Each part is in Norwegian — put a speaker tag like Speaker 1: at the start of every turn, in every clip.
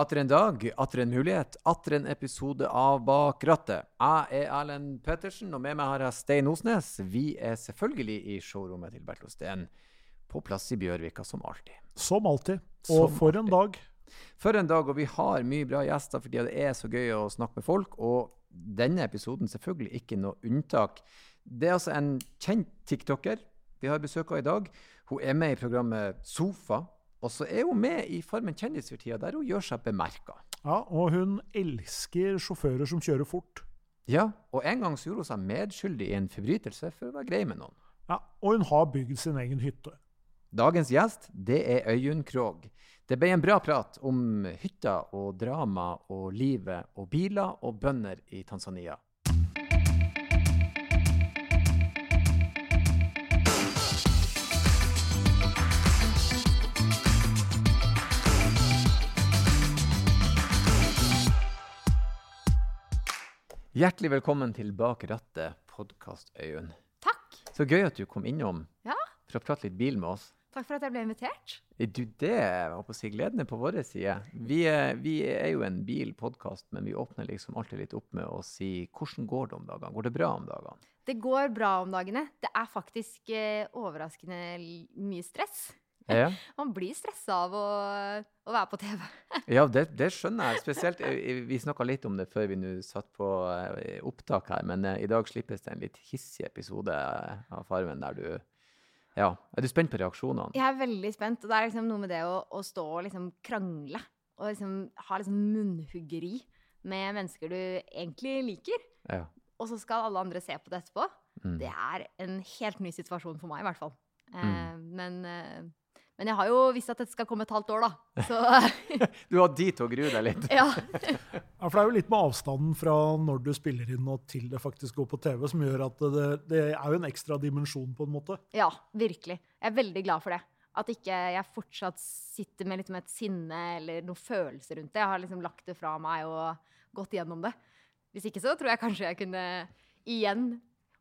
Speaker 1: Atter en dag, atter en mulighet, atter en episode av Bak rattet. Jeg er Erlend Pettersen, og med meg har jeg Stein Osnes. Vi er selvfølgelig i showrommet til Bertil Osten, på plass i Bjørvika som alltid.
Speaker 2: Som alltid. Og
Speaker 1: Som
Speaker 2: for en dag.
Speaker 1: For en dag, og vi har mye bra gjester fordi det er så gøy å snakke med folk. Og denne episoden selvfølgelig ikke noe unntak. Det er altså en kjent tiktoker vi har besøk av i dag. Hun er med i programmet Sofa. Og så er hun med i Farmen kjendis for tida, der hun gjør seg bemerka.
Speaker 2: Ja, og hun elsker sjåfører som kjører fort.
Speaker 1: Ja, og en gang så gjorde hun seg medskyldig i en forbrytelse for å være grei med noen.
Speaker 2: Ja, Og hun har bygd sin egen hytte.
Speaker 1: Dagens gjest, det er Øyunn Krogh. Det ble en bra prat om hytta og drama og livet og biler og bønder i Tanzania. Hjertelig velkommen til Bak rattet, podkast Øyunn.
Speaker 3: Takk.
Speaker 1: Så gøy at du kom innom
Speaker 3: Ja.
Speaker 1: for å prate litt bil med oss.
Speaker 3: Takk for at jeg ble invitert.
Speaker 1: Eh, Du, det var håper å si, gleden er på vår side. Vi er, vi er jo en bilpodkast, men vi åpner liksom alltid litt opp med å si hvordan går det om dagene? Går det bra om dagene?
Speaker 3: Det går bra om dagene. Det er faktisk eh, overraskende mye stress.
Speaker 1: Ja,
Speaker 3: Man blir stressa av å, å være på TV.
Speaker 1: ja det, det skjønner jeg. Spesielt, eh, Vi snakka litt om det før vi nå satt på eh, opptak her, men eh, i dag slippes det en litt hissig episode eh, av Farmen der du Ja. Er du spent på reaksjonene?
Speaker 3: Jeg er veldig spent. Og det er liksom noe med det å, å stå og liksom krangle. Og liksom ha liksom munnhuggeri med mennesker du egentlig liker.
Speaker 1: Ja.
Speaker 3: Og så skal alle andre se på det etterpå.
Speaker 1: Mm.
Speaker 3: Det er en helt ny situasjon for meg, i hvert fall. Eh,
Speaker 1: Mm.
Speaker 3: men, eh, men jeg har jo visst at dette skal komme et halvt år, da. Så
Speaker 1: Du har de til å grue deg litt.
Speaker 3: ja.
Speaker 2: Ja, For det er jo litt med avstanden fra når du spiller inn og til det faktisk går på TV, som gjør at det, det er jo en ekstra dimensjon, på en måte.
Speaker 3: Ja, virkelig. Jeg er veldig glad for det. At ikke jeg fortsatt sitter med liksom et sinne eller noen følelser rundt det. Jeg har liksom lagt det fra meg og gått gjennom det. Hvis ikke så tror jeg kanskje jeg kunne igjen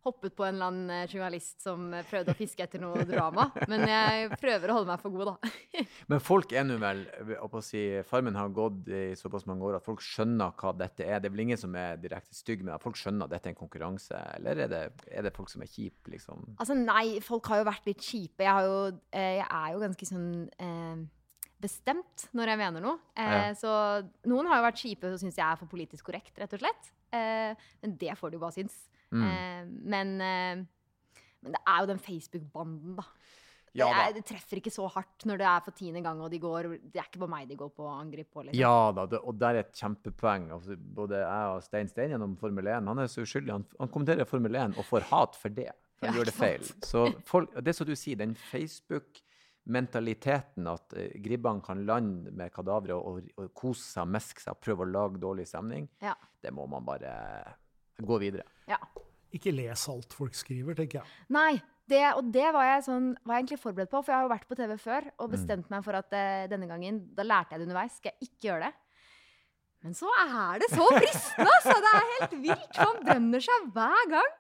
Speaker 3: hoppet på en eller annen eh, journalist som eh, prøvde å fiske etter noe drama. Men jeg prøver å holde meg for god, da.
Speaker 1: Men folk er nå vel si, Farmen har gått i såpass mange år at folk skjønner hva dette er. Det er vel ingen som er direkte stygg med at Folk skjønner at dette er en konkurranse, eller er det, er det folk som er kjipe, liksom?
Speaker 3: Altså nei, folk har jo vært litt kjipe. Jeg, har jo, eh, jeg er jo ganske sånn eh, bestemt når jeg mener noe. Eh,
Speaker 1: Ja.
Speaker 3: Så noen har jo vært kjipe og syns jeg er for politisk korrekt, rett og slett. Eh, men det får de jo bare synes.
Speaker 1: Mm.
Speaker 3: Eh, men, eh, men det er jo den Facebook-banden, da. Det,
Speaker 1: Ja da.
Speaker 3: er, det treffer ikke så hardt når det er for tiende gang, og de går Det er ikke bare meg de går på angrep på, liksom.
Speaker 1: Ja da, det, og der er et kjempepoeng. Altså, både jeg og Stein Stein gjennom Formel 1, han er så uskyldig. Han, han kommenterer Formel 1 og får hat for det. For han
Speaker 3: Ja,
Speaker 1: gjør det feil. Så folk, det som du sier, den Facebook-mentaliteten at uh, gribbene kan lande med kadaveret og, og, og kose seg, meske seg, prøve å lage dårlig stemning,
Speaker 3: Ja.
Speaker 1: det må man bare gå videre.
Speaker 3: ja.
Speaker 2: Ikke les alt folk skriver, tenker jeg.
Speaker 3: Nei, det, og det var jeg, sånn, var jeg egentlig forberedt på, for jeg har jo vært på TV før og bestemt meg for at uh, denne gangen, da lærte jeg det underveis, skal jeg ikke gjøre det. Men så er det så fristende, altså! Det er helt vilt. Man brenner seg hver gang.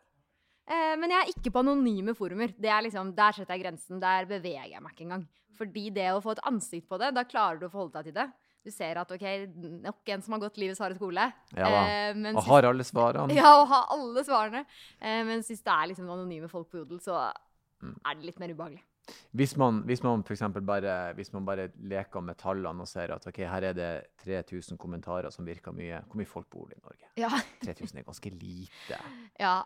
Speaker 3: Uh, men jeg er ikke på anonyme forumer. Det er liksom, der setter jeg grensen. Der beveger jeg meg ikke engang. Fordi det å få et ansikt på det, da klarer du å forholde deg til det. Du ser at ok, nok en som har gått livets harde skole.
Speaker 1: Ja da.
Speaker 3: Eh,
Speaker 1: Og har alle svarene.
Speaker 3: ja, og har alle svarene. Eh, mens hvis det er liksom anonyme folk på Jodel, så
Speaker 1: Mm.
Speaker 3: er det litt mer ubehagelig.
Speaker 1: Hvis man, hvis man for bare, hvis man bare leker med tallene og ser at ok, her er det 3000 kommentarer som virker mye, hvor mye folk bor det i Norge?
Speaker 3: Ja,
Speaker 1: 3000 er ganske lite.
Speaker 3: ja.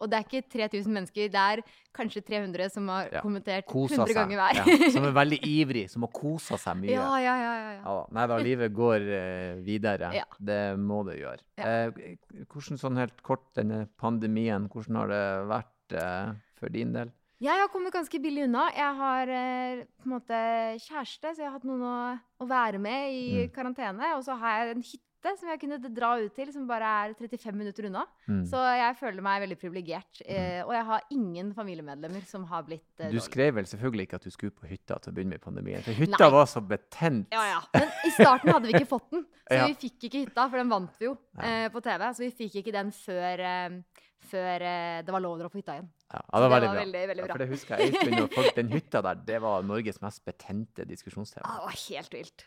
Speaker 3: Og det er ikke 3000 mennesker, det er kanskje 300 som har
Speaker 1: Ja.
Speaker 3: kommentert
Speaker 1: Kosa
Speaker 3: 100
Speaker 1: seg.
Speaker 3: ganger hver.
Speaker 1: Ja, som er veldig ivrig, som har kosa seg mye.
Speaker 3: Ja, ja, ja. ja,
Speaker 1: nei da, livet går uh, videre. Det må det gjøre. Eh, hvordan sånn helt kort, denne pandemien, hvordan har det vært uh, for din del?
Speaker 3: Jeg har kommet ganske billig unna. Jeg har uh, på en måte kjæreste, så jeg har hatt noen å, å være med i
Speaker 1: Mm.
Speaker 3: karantene. Og så har jeg en hytte som jeg kunne dra ut til, som bare er 35 minutter unna.
Speaker 1: Mm.
Speaker 3: Så jeg føler meg veldig privilegert. Eh, og jeg har ingen familiemedlemmer som har blitt eh,
Speaker 1: Du skrev vel selvfølgelig ikke at du skulle på hytta til å begynne med pandemien? For hytta
Speaker 3: Nei.
Speaker 1: var så betent.
Speaker 3: Ja, ja. Men i starten hadde vi ikke fått den. Så
Speaker 1: Ja.
Speaker 3: vi fikk ikke hytta, for den vant vi jo eh, på TV. Så vi fikk ikke den før, eh, før eh, det var lov å dra på hytta igjen.
Speaker 1: Ja, det var veldig
Speaker 3: det var
Speaker 1: bra.
Speaker 3: veldig, veldig
Speaker 1: Ja, for det husker jeg. Og folk, den hytta der, det var Norges mest betente diskusjonstema.
Speaker 3: Ja, det var helt vilt.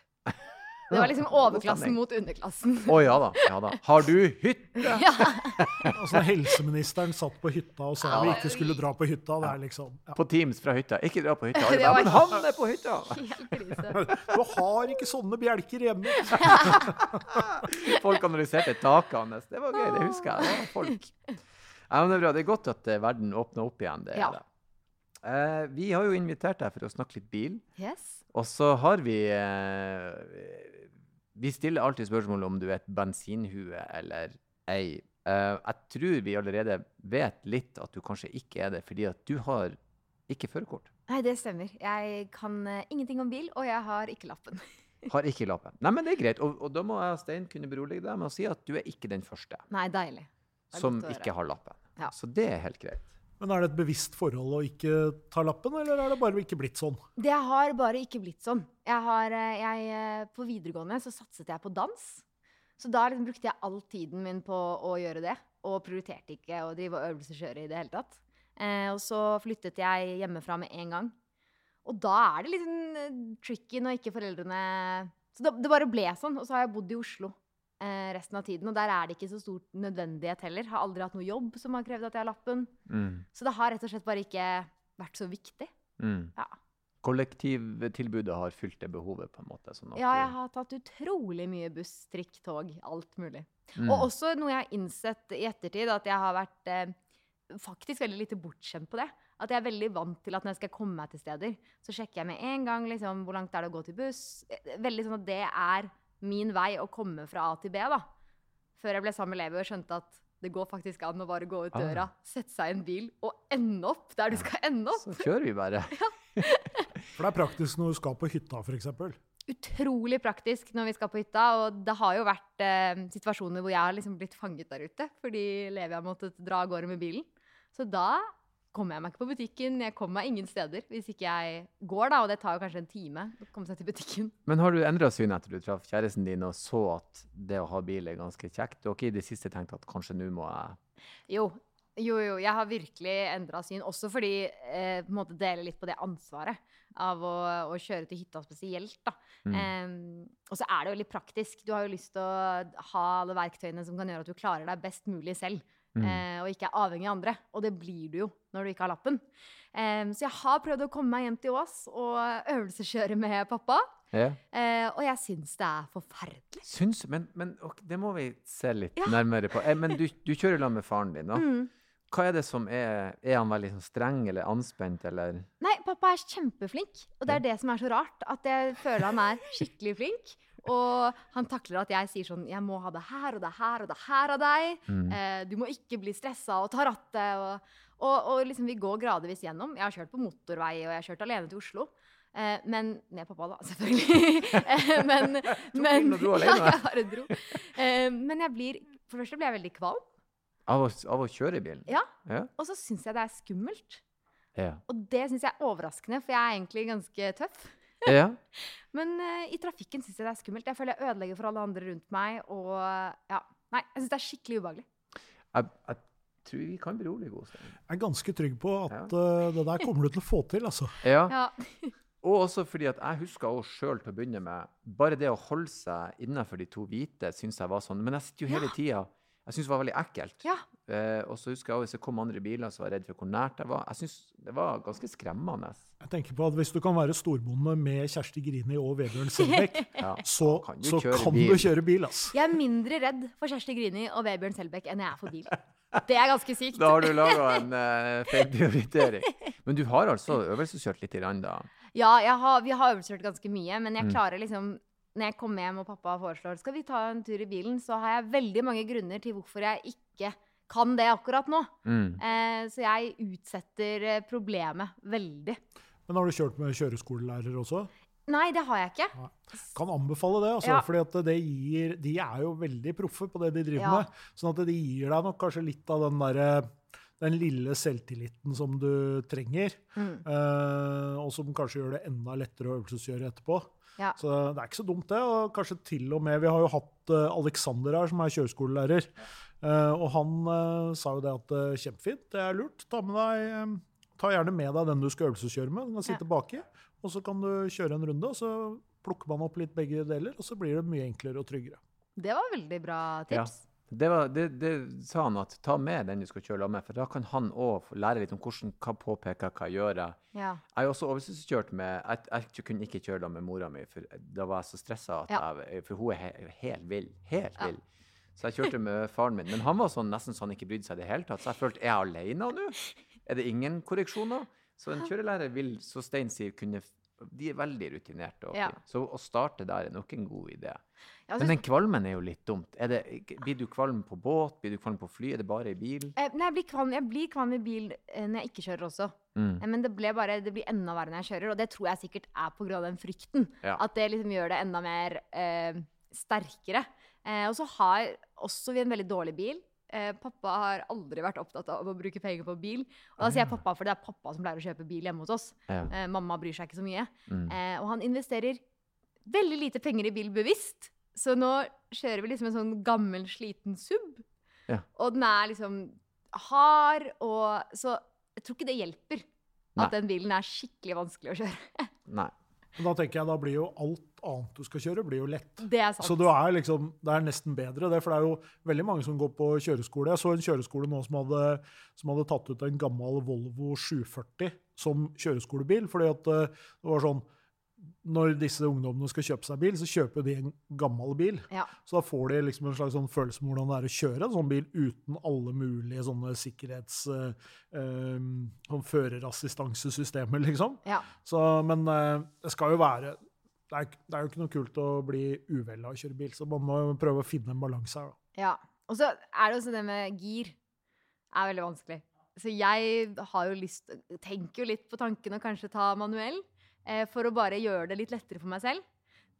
Speaker 3: Det var liksom overklassen mot underklassen.
Speaker 1: Å ja da. ja da. Har du hytte?
Speaker 3: Ja.
Speaker 2: Altså, helseministeren satt på hytta og sa
Speaker 3: Ja.
Speaker 2: vi ikke skulle dra på hytta. Det er liksom ja.
Speaker 1: På Teams fra hytta. Ikke dra på hytta. Bare,
Speaker 3: var
Speaker 1: men han er på hytta!
Speaker 2: Du har ikke sånne bjelker hjemme!
Speaker 1: Folk analyserte taket hans. Det var gøy, det husker jeg. Det var folk. Ja, men det er bra. Det er godt at eh, verden åpner opp igjen. Det
Speaker 3: Ja.
Speaker 1: det. Eh, vi har jo invitert deg for å snakke litt bil.
Speaker 3: Yes.
Speaker 1: Og så har vi eh, Vi stiller alltid spørsmål om du er et bensinhue eller ei. Eh, jeg tror vi allerede vet litt at du kanskje ikke er det, fordi at du har ikke førerkort.
Speaker 3: Nei, det stemmer. Jeg kan eh, ingenting om bil, og jeg har ikke lappen.
Speaker 1: Har ikke lappen. Nei, men det er greit. Og, og da må jeg og Stein kunne berolige deg med å si at du er ikke den første
Speaker 3: Nei, deilig.
Speaker 1: Som ikke har lappen.
Speaker 3: Ja.
Speaker 1: Så det er helt greit.
Speaker 2: Men er det et bevisst forhold å ikke ta lappen, eller er det bare ikke blitt sånn?
Speaker 3: Det har bare ikke blitt sånn. Jeg har, eh, jeg, eh, på videregående så satset jeg på dans. Så da liksom brukte jeg all tiden min på å gjøre det, og prioriterte ikke å drive og øvelseskjøre i det hele tatt. Eh, og så flyttet jeg hjemmefra med en gang. Og da er det litt sånn eh, tricky når ikke foreldrene Så det, det bare ble sånn. Og så har jeg bodd i Oslo resten av tiden, og der er det ikke så stor nødvendighet heller. Har aldri hatt noe jobb som har krevd at jeg har lappen.
Speaker 1: Mm.
Speaker 3: Så det har rett og slett bare ikke vært så viktig.
Speaker 1: Mm.
Speaker 3: Ja.
Speaker 1: Kollektivtilbudet har fylt det behovet, på en måte. Sånn
Speaker 3: Ja, jeg har tatt utrolig mye buss, trikk, tog, alt mulig.
Speaker 1: Mm.
Speaker 3: Og også noe jeg har innsett i ettertid, at jeg har vært eh, faktisk veldig lite bortskjemt på det. At jeg er veldig vant til at når jeg skal komme meg til steder, så sjekker jeg med en gang liksom, hvor langt er det å gå til buss. Eh, Veldig sånn at det er min vei å komme fra A til B, da. Før jeg ble sammen med Levi og skjønte at det går faktisk an å bare gå ut
Speaker 1: Ah.
Speaker 3: døra, sette seg i en bil og ende opp der du skal ende opp.
Speaker 1: Så kjører vi bare.
Speaker 2: For det er praktisk når du skal på hytta, f.eks.
Speaker 3: utrolig praktisk når vi skal på hytta. Og det har jo vært eh, situasjoner hvor jeg har liksom blitt fanget der ute fordi Levi har måttet dra av gårde med bilen. Så da kommer jeg meg ikke på butikken. Jeg kommer meg ingen steder hvis ikke jeg går, da. Og det tar jo kanskje en time å komme seg til butikken.
Speaker 1: Men har du endra syn etter du traff kjæresten din og så at det å ha bil er ganske kjekt? Du har ikke i det siste tenkt at kanskje nå må jeg
Speaker 3: Jo. Jo, jo, jeg har virkelig endra syn. Også fordi eh, på en måte deler litt på det ansvaret av å, å kjøre til hytta spesielt. da.
Speaker 1: Mm.
Speaker 3: Um, og så er det jo litt praktisk. Du har jo lyst til å ha alle verktøyene som kan gjøre at du klarer deg best mulig selv.
Speaker 1: Mm.
Speaker 3: eh, og ikke er avhengig av andre. Og det blir du jo når du ikke har lappen. Eh, så jeg har prøvd å komme meg hjem til Ås og øvelseskjøre med pappa.
Speaker 1: Ja.
Speaker 3: Eh, og jeg syns det er forferdelig.
Speaker 1: Syns Men, men ok, det må vi se litt
Speaker 3: Ja.
Speaker 1: nærmere på. Eh, men du, du kjører sammen med faren din, da.
Speaker 3: Mm.
Speaker 1: Hva er det som er Er han veldig sånn streng eller anspent, eller?
Speaker 3: Nei, pappa er kjempeflink. Og det er det som er så rart. At jeg føler han er skikkelig flink. Og han takler at jeg sier sånn Jeg må ha det her og det her og det her av deg.
Speaker 1: Mm.
Speaker 3: Eh, du må ikke bli stressa og ta rattet. Og, og, og liksom vi går gradvis gjennom. Jeg har kjørt på motorvei, og jeg har kjørt alene til Oslo. Eh, men Med pappa, da, selvfølgelig. Eh, men men? Ja, jeg bare dro. Eh, men jeg blir For det første blir jeg veldig kvalm.
Speaker 1: Av å, av å kjøre bilen?
Speaker 3: Ja.
Speaker 1: Ja.
Speaker 3: Og så syns jeg det er skummelt.
Speaker 1: Ja.
Speaker 3: Og det syns jeg er overraskende, for jeg er egentlig ganske tøff.
Speaker 1: Ja.
Speaker 3: Men uh, i trafikken syns jeg det er skummelt. Jeg føler jeg ødelegger for alle andre rundt meg. Og ja, nei, jeg syns det er skikkelig ubehagelig.
Speaker 1: Jeg, jeg tror vi kan berolige Godstein.
Speaker 2: Jeg er ganske trygg på at eh, det der kommer du til å få til, altså.
Speaker 1: Ja.
Speaker 3: Ja.
Speaker 1: Og også fordi at jeg husker også sjøl til å begynne med Bare det å holde seg innenfor de to hvite syns jeg var sånn. Men jeg sitter jo hele
Speaker 3: Ja.
Speaker 1: tida Jeg syntes det var veldig ekkelt.
Speaker 3: Ja.
Speaker 1: Eh, og så husker jeg også hvis det kom andre biler, så var jeg redd for hvor nært jeg var. Jeg synes det var ganske skremmende.
Speaker 2: Jeg tenker på at Hvis du kan være storbonde med Kjersti Grini og Vebjørn Selbekk,
Speaker 1: Ja.
Speaker 2: så,
Speaker 1: Kan du
Speaker 2: så
Speaker 1: kjøre
Speaker 2: kan
Speaker 1: bil?
Speaker 2: du kjøre bil. ass.
Speaker 3: Jeg er mindre redd for Kjersti Grini og Vebjørn Selbekk enn jeg er for bil. Det er ganske sykt.
Speaker 1: Da har du laga en uh, feil prioritering. Men du har altså øvelseskjørt litt grann, da?
Speaker 3: Ja, jeg har, vi har øvelseskjørt ganske mye, men jeg
Speaker 1: Mm.
Speaker 3: klarer liksom Når jeg kommer hjem og pappa foreslår skal vi ta en tur i bilen, så har jeg veldig mange grunner til hvorfor jeg ikke kan det akkurat nå.
Speaker 1: Mm.
Speaker 3: Eh, så jeg utsetter eh, problemet veldig.
Speaker 2: Men har du kjørt med kjøreskolelærer også?
Speaker 3: Nei, det har jeg ikke.
Speaker 2: Kan anbefale det, altså,
Speaker 3: Ja.
Speaker 2: fordi at det gir, de er jo veldig proffe på det de driver
Speaker 3: Ja.
Speaker 2: med. Sånn at det gir deg nok kanskje litt av den derre den lille selvtilliten som du trenger,
Speaker 3: Mm.
Speaker 2: eh, og som kanskje gjør det enda lettere å øvelsesgjøre etterpå.
Speaker 3: Ja.
Speaker 2: Så det er ikke så dumt, det. Og kanskje til og med Vi har jo hatt Aleksander Alexander her, som er kjøreskolelærer. Eh, og han eh, sa jo det at eh, kjempefint, det er lurt. Ta, med deg, eh, ta gjerne med deg den du skal øvelseskjøre med. Den kan sitte baki. Og så kan du kjøre en runde, og så plukker man opp litt begge deler, og så blir det mye enklere og tryggere.
Speaker 3: Det var veldig bra
Speaker 1: Ja. Det, var, det, det sa han at ta med den du skal kjøre lag med, for da kan han òg lære litt om hvordan, hva påpeker, hva gjør jeg.
Speaker 3: Ja.
Speaker 1: Jeg har også overbevist med jeg, jeg kunne ikke kjøre lag med mora mi, for da var jeg så stressa.
Speaker 3: Ja.
Speaker 1: For hun er he, helt vill. Helt
Speaker 3: Ja.
Speaker 1: vill. Så jeg kjørte med faren min. Men han var sånn, nesten så han ikke brydde seg i det hele tatt. Så jeg følte er jeg alene nå? Er det ingen korreksjoner? Så en kjørelærer vil, så Stein sier, kunne De er veldig rutinerte. Og
Speaker 3: Ja.
Speaker 1: Så å starte der er nok en god idé.
Speaker 3: Ja,
Speaker 1: Men den kvalmen er jo litt dumt. Er det, blir du kvalm på båt? Blir du kvalm på fly? Er det bare i bil?
Speaker 3: Eh, nei, jeg blir kvalm, jeg blir kvalm i bil eh, når jeg ikke kjører også.
Speaker 1: Mm.
Speaker 3: Eh, Men det, bare, det blir enda verre når jeg kjører, og det tror jeg sikkert er pga. den frykten.
Speaker 1: Ja.
Speaker 3: At det liksom gjør det enda mer eh, sterkere. Eh, og så har også vi en veldig dårlig bil. Eh, pappa har aldri vært opptatt av å bruke penger på bil. Og da sier jeg pappa, for det er pappa som pleier å kjøpe bil hjemme hos oss.
Speaker 1: Ja.
Speaker 3: Eh, mamma bryr seg ikke så mye.
Speaker 1: Mm.
Speaker 3: Eh, og han investerer veldig lite penger i bil bevisst. Så nå kjører vi liksom en sånn gammel, sliten sub.
Speaker 1: Ja.
Speaker 3: Og den er liksom hard, og Så jeg tror ikke det hjelper
Speaker 1: Nei.
Speaker 3: at den bilen er skikkelig vanskelig å kjøre.
Speaker 1: Nei.
Speaker 2: Da tenker jeg da blir jo alt annet du skal kjøre, blir jo lett.
Speaker 3: Det er sant.
Speaker 2: Så du er liksom, det er nesten bedre, det, for det er jo veldig mange som går på kjøreskole. Jeg så en kjøreskole nå som hadde, som hadde tatt ut en gammel Volvo 740 som kjøreskolebil. fordi at eh, det var sånn, Når disse ungdommene skal kjøpe seg bil, så kjøper de en gammel bil.
Speaker 3: Ja.
Speaker 2: Så da får de liksom en slags sånn følelse med hvordan det er å kjøre en sånn bil uten alle mulige sånne sikkerhets... eh, sånn førerassistansesystemer, liksom.
Speaker 3: Ja.
Speaker 2: Så, men det skal jo være det er, det er jo ikke noe kult å bli uvel av å kjøre bil, så man må prøve å finne en balanse her. da.
Speaker 3: ja. Og så er det også det med gir. er veldig vanskelig. Så jeg har jo lyst Tenker jo litt på tanken å kanskje ta manuell, eh, for å bare gjøre det litt lettere for meg selv.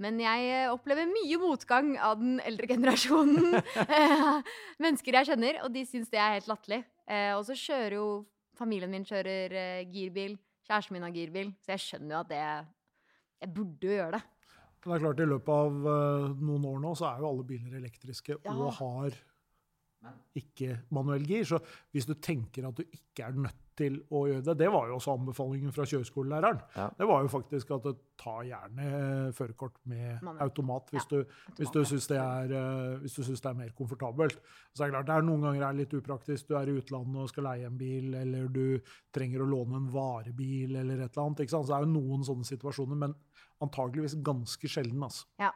Speaker 3: Men jeg eh, opplever mye motgang av den eldre generasjonen eh, mennesker jeg kjenner, og de syns det er helt latterlig. Eh, og så kjører jo familien min kjører eh, girbil, kjæresten min har girbil, så jeg skjønner jo at det Jeg burde jo gjøre det.
Speaker 2: Det er klart, i løpet av eh, noen år nå, så er jo alle biler elektriske
Speaker 3: Ja.
Speaker 2: og har ikke manuell gir. Så hvis du tenker at du ikke er nødt til å gjøre det Det var jo også anbefalingen fra kjøreskolelæreren.
Speaker 1: Ja.
Speaker 2: Det var jo faktisk at tar gjerne eh, førerkort med
Speaker 3: Manuell.
Speaker 2: automat hvis
Speaker 3: Ja,
Speaker 2: du, hvis du syns det, hvis du synes det er mer komfortabelt. Så er det klart, det er noen ganger er litt upraktisk. Du er i utlandet og skal leie en bil, eller du trenger å låne en varebil, eller et eller annet. Ikke sant? Så det er jo noen sånne situasjoner, men antageligvis ganske sjelden. Altså.
Speaker 3: Ja.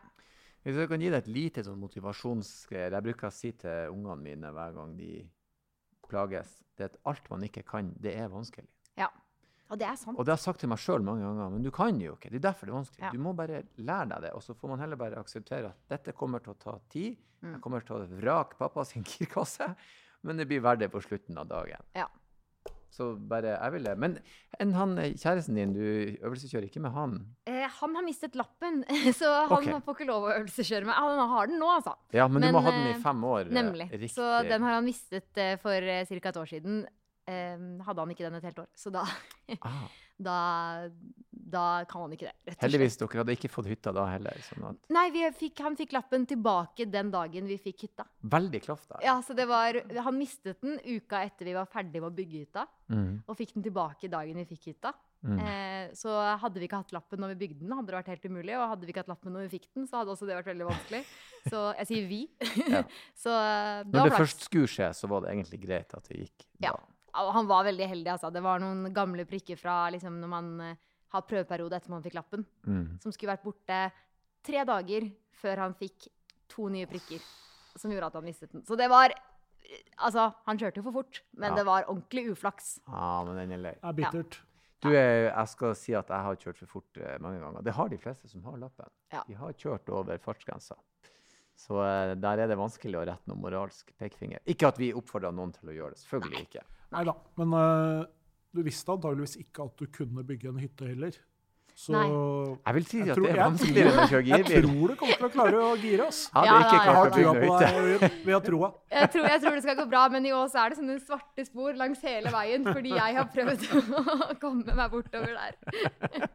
Speaker 1: Hvis jeg kan gi deg et lite sånn motivasjonsgreier Jeg bruker å si til ungene mine hver gang de plages, det er at alt man ikke kan, det er vanskelig.
Speaker 3: ja. Og det er sant.
Speaker 1: Og det har jeg sagt til meg sjøl mange ganger, men du kan jo ikke. Det er derfor det er vanskelig.
Speaker 3: Ja.
Speaker 1: Du må bare lære deg det, og så får man heller bare akseptere at dette kommer til å ta tid.
Speaker 3: Mm.
Speaker 1: Jeg kommer til å vrake pappa sin girkasse, men det blir verdt det på slutten av dagen.
Speaker 3: Ja.
Speaker 1: Så bare, jeg vil det. Men han kjæresten din, du øvelseskjører ikke med han?
Speaker 3: Han har mistet lappen, så han
Speaker 1: okay.
Speaker 3: får ikke lov å øvelseskjøre med. Han har den nå, altså.
Speaker 1: Ja, men,
Speaker 3: Men,
Speaker 1: du må ha den i
Speaker 3: eh,
Speaker 1: fem år. eh,
Speaker 3: Nemlig.
Speaker 1: Riktig.
Speaker 3: Så den har han mistet eh, for ca. et år siden. Eh, hadde han ikke den et helt år. Så da,
Speaker 1: ah,
Speaker 3: da, da kan han ikke det.
Speaker 1: heldigvis, dere hadde ikke fått hytta da heller. Sånn
Speaker 3: Nei, vi fikk, han fikk lappen tilbake den dagen vi fikk hytta.
Speaker 1: veldig klaff da.
Speaker 3: Ja, så det var, Han mistet den uka etter vi var ferdig med å bygge hytta,
Speaker 1: Mm,
Speaker 3: og fikk den tilbake dagen vi fikk hytta.
Speaker 1: Mm.
Speaker 3: Eh, så hadde vi ikke hatt lappen når vi bygde den, hadde det vært helt umulig. Og hadde vi ikke hatt lappen når vi fikk den, så hadde også det vært veldig vanskelig. Så jeg sier vi.
Speaker 1: Ja.
Speaker 3: så eh, det
Speaker 1: Når det
Speaker 3: flaks.
Speaker 1: først skulle skje, så var det egentlig greit at det gikk
Speaker 3: Ja.
Speaker 1: da.
Speaker 3: Ja, Han var veldig heldig, altså. Det var noen gamle prikker fra liksom, når man eh, har prøveperiode etter man fikk lappen,
Speaker 1: Mm.
Speaker 3: som skulle vært borte tre dager før han fikk to nye prikker, som gjorde at han mistet den. Så det var Altså, han kjørte jo for fort, men
Speaker 1: Ja.
Speaker 3: det var ordentlig uflaks.
Speaker 1: Ja, men den er lei.
Speaker 2: Det er bittert.
Speaker 1: Du, jeg skal si at jeg har kjørt for fort eh, mange ganger. Det har de fleste som har lappen.
Speaker 3: Ja.
Speaker 1: De har kjørt over fartsgrensa. Så eh, der er det vanskelig å rette noen moralsk pekefinger. Ikke at vi oppfordrer noen til å gjøre det. Selvfølgelig ikke.
Speaker 2: Nei da. Men uh, du visste antageligvis ikke at du kunne bygge en hytte heller. Så
Speaker 3: Nei.
Speaker 1: Jeg vil si at
Speaker 2: tror-
Speaker 1: det er vanskeligere enn å kjøre
Speaker 2: jeg tror du kommer til å klare å gire oss.
Speaker 1: Jeg det
Speaker 3: er
Speaker 1: ikke
Speaker 3: ja,
Speaker 2: Jeg
Speaker 1: klart
Speaker 2: har trua på deg. Vi har troa.
Speaker 3: Jeg tror, jeg tror det skal gå bra, men i år så er det sånne svarte spor langs hele veien, fordi jeg har prøvd å komme meg bortover der.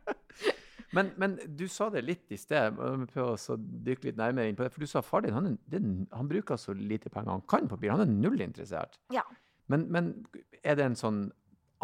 Speaker 1: Men, men du sa det litt i sted, prøv å dykke litt nærmere inn på det. For du sa far din han, han bruker så lite penger han kan på bil. Han er null interessert.
Speaker 3: Ja.
Speaker 1: Men, men er det en sånn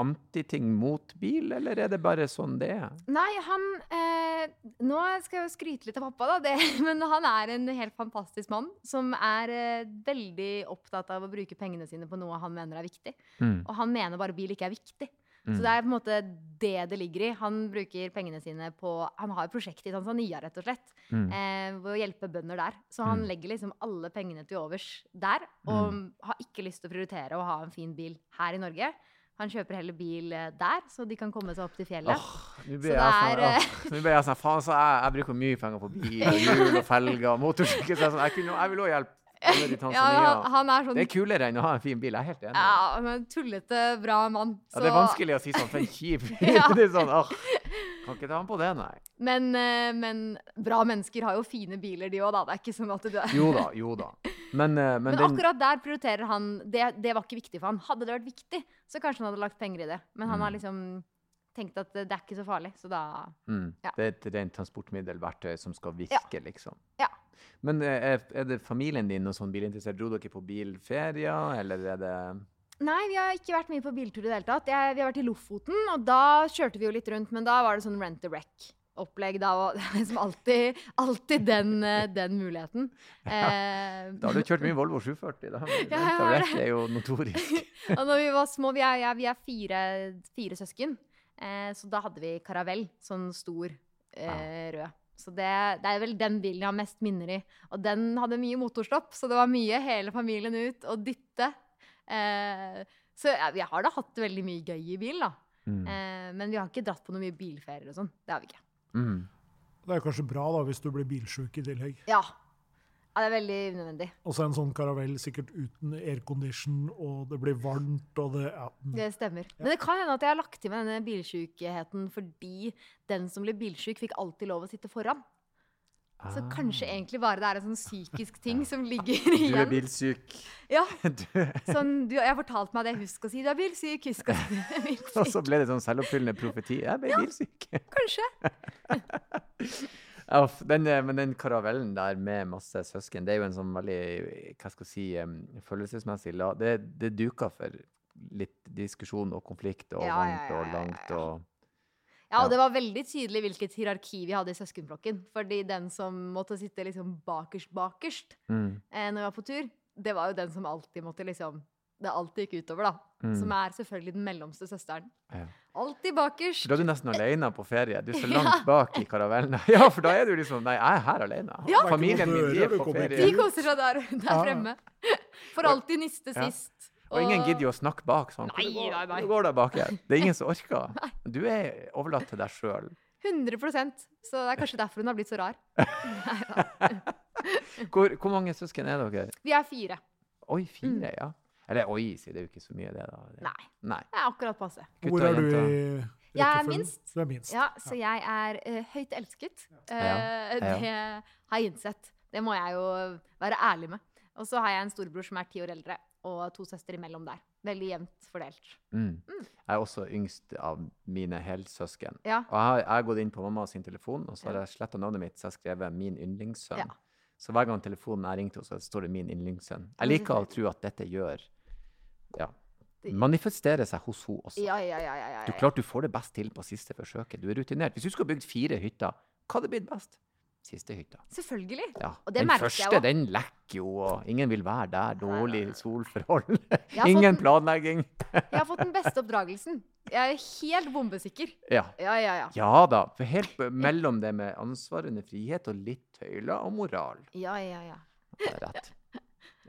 Speaker 1: antiting mot bil, eller er det bare sånn det er?
Speaker 3: Nei, han eh, Nå skal jeg jo skryte litt av pappa, da. Det, men han er en helt fantastisk mann som er eh, veldig opptatt av å bruke pengene sine på noe han mener er viktig.
Speaker 1: Mm.
Speaker 3: Og han mener bare bil ikke er viktig.
Speaker 1: Mm.
Speaker 3: Så det er på en måte det det ligger i. Han bruker pengene sine på Han har et prosjekt i Tanzania, rett og slett.
Speaker 1: Mm.
Speaker 3: Eh, ved å hjelpe bønder der. Så han
Speaker 1: Mm.
Speaker 3: legger liksom alle pengene til overs der. Og har ikke lyst til å prioritere å ha en fin bil her i Norge. Han kjøper heller bil eh, der, så de kan komme seg opp til fjellet.
Speaker 1: Oh, nå
Speaker 3: Så det
Speaker 1: jeg sånn, jeg sånn, faen, så jeg, jeg bruker mye penger på bil og hjul og felger og motorsykkel, så jeg, sånn, jeg, kunne, jeg vil også hjelpe
Speaker 3: Ja, han, han er sånn
Speaker 1: Det er kulere enn å ha en fin bil, jeg er helt enig.
Speaker 3: ja, han er en tullete, bra mann.
Speaker 1: Ja, det er vanskelig å si sånn, for en kjip
Speaker 3: Ja.
Speaker 1: Det er sånn, åh, kan ikke ta han på det, nei.
Speaker 3: Men, eh, men bra mennesker har jo fine biler, de òg, da. Det er ikke sånn at du er
Speaker 1: Jo da, jo da. Men, eh, men,
Speaker 3: Men
Speaker 1: den,
Speaker 3: akkurat der prioriterer han det, det var ikke viktig for han. Hadde det vært viktig, så kanskje han hadde lagt penger i det. Men han har
Speaker 1: Mm.
Speaker 3: liksom tenkt at det er ikke så farlig, så da
Speaker 1: mm,
Speaker 3: ja.
Speaker 1: det er et rent transportmiddelverktøy som skal virke, liksom.
Speaker 3: Ja.
Speaker 1: Men eh, er, er det familien din og sånn bilinteressert? Dro dere på bilferier, eller er det
Speaker 3: Nei, vi har ikke vært mye på biltur i det hele tatt. Jeg, vi har vært i Lofoten, og da kjørte vi jo litt rundt, men da var det sånn rent a wreck-opplegg. Da og det liksom alltid, alltid den, eh, den muligheten. Ja,
Speaker 1: Da har du kjørt mye Volvo 740, da.
Speaker 3: Ja, jeg
Speaker 1: er jo notorisk.
Speaker 3: og når vi var små, vi er, ja, vi er fire, fire søsken, eh, så da hadde vi karavell, sånn stor eh, rød. Så det, det er vel den bilen jeg har mest minner i. Og den hadde mye motorstopp, så det var mye hele familien ut og dytte. Eh, så ja, vi har da hatt veldig mye gøy i bil, da.
Speaker 1: Mm.
Speaker 3: Eh, men vi har ikke dratt på noe mye bilferier og sånn. Det har vi ikke.
Speaker 1: Mm.
Speaker 2: Det er kanskje bra da, hvis du blir bilsjuk i tillegg.
Speaker 3: Ja. ja det er veldig unødvendig.
Speaker 2: Og så en sånn karavell sikkert uten aircondition, og det blir varmt, og det ja. mm.
Speaker 3: Det stemmer. Men det kan hende at jeg har lagt til meg denne bilsjukheten fordi den som ble bilsjuk, fikk alltid lov å sitte foran. Så
Speaker 1: Ah.
Speaker 3: kanskje egentlig bare det er en sånn psykisk ting som ligger
Speaker 1: Du er bilsyk.
Speaker 3: Ja, sånn, du, jeg har fortalt meg det. Husk å si du er bilsyk. Husk å si du er
Speaker 1: og så ble det sånn selvoppfyllende profeti. Jeg ble bilsyk.
Speaker 3: Kanskje.
Speaker 1: Ja, den, eh, men den karavellen der med masse søsken, det er jo en sånn veldig hva skal jeg si, følelsesmessig det, det duker for litt diskusjon og konflikt og
Speaker 3: Ja, ja,
Speaker 1: varmt
Speaker 3: ja,
Speaker 1: og
Speaker 3: ja,
Speaker 1: langt
Speaker 3: ja.
Speaker 1: og
Speaker 3: Ja, og det var veldig tydelig hvilket hierarki vi hadde i søskenflokken. Fordi den som måtte sitte liksom bakerst, bakerst
Speaker 1: mm,
Speaker 3: eh, når vi var på tur, det var jo den som alltid måtte liksom Det alltid gikk utover, da.
Speaker 1: mm.
Speaker 3: Som er selvfølgelig den mellomste søsteren.
Speaker 1: Ja.
Speaker 3: Alltid bakerst.
Speaker 1: Da er du nesten alene på ferie. Du er så langt bak i karavellen. Ja, for da er du liksom Nei, jeg er her alene.
Speaker 3: Ja.
Speaker 1: Familien min de
Speaker 2: er
Speaker 1: på
Speaker 2: ferie.
Speaker 3: De koser seg der, der fremme. For alltid niste
Speaker 1: Ja.
Speaker 3: sist.
Speaker 1: Og ingen gidder jo å snakke bak. sånn.
Speaker 3: Nei, nei, nei.
Speaker 1: Hvor går det bak her? Det er ingen som orker. Du er overlatt til deg sjøl.
Speaker 3: 100% Så det er kanskje derfor hun har blitt så rar.
Speaker 1: Hvor, hvor mange søsken er dere?
Speaker 3: Vi er fire.
Speaker 1: Oi, fire, ja. Eller oi, sier det er jo ikke så mye, det, da.
Speaker 3: Mm. Nei.
Speaker 1: Nei.
Speaker 3: Det er akkurat passe.
Speaker 2: Hvor er du i
Speaker 3: Jeg er minst.
Speaker 2: Du er minst.
Speaker 3: Ja, så jeg er uh, høyt elsket. Eh,
Speaker 1: Ja.
Speaker 3: Det har jeg innsett. Det må jeg jo være ærlig med. Og så har jeg en storebror som er ti år eldre, og to søstre imellom der. Veldig jevnt fordelt.
Speaker 1: Mm. Jeg er også yngst av mine helsøsken.
Speaker 3: Ja.
Speaker 1: Og jeg har, jeg har gått inn på mamma sin telefon, og så har jeg sletta navnet mitt, så jeg har skrevet 'min yndlingssønn'.
Speaker 3: Ja.
Speaker 1: Så hver gang telefonen er ringte henne, så står det 'min yndlingssønn'. Jeg liker å tro at dette gjør ja, manifesterer seg hos henne også.
Speaker 3: Ja, ja, ja. ja, ja,
Speaker 1: Du klart du får det best til på siste forsøket. Du er rutinert. Hvis du skulle bygd fire hytter, hva hadde blitt best? Siste hytta.
Speaker 3: Selvfølgelig.
Speaker 1: Ja.
Speaker 3: Og det
Speaker 1: den
Speaker 3: merker jeg
Speaker 1: første, den lekker jo, og ingen vil være der. Dårlig solforhold. ingen planlegging.
Speaker 3: Jeg har fått den beste oppdragelsen. Jeg er helt bombesikker.
Speaker 1: Ja.
Speaker 3: Ja, ja, ja.
Speaker 1: ja da. For helt mellom det med ansvar under frihet og litt tøyler og moral.
Speaker 3: Ja, ja, ja.
Speaker 1: Det er rett.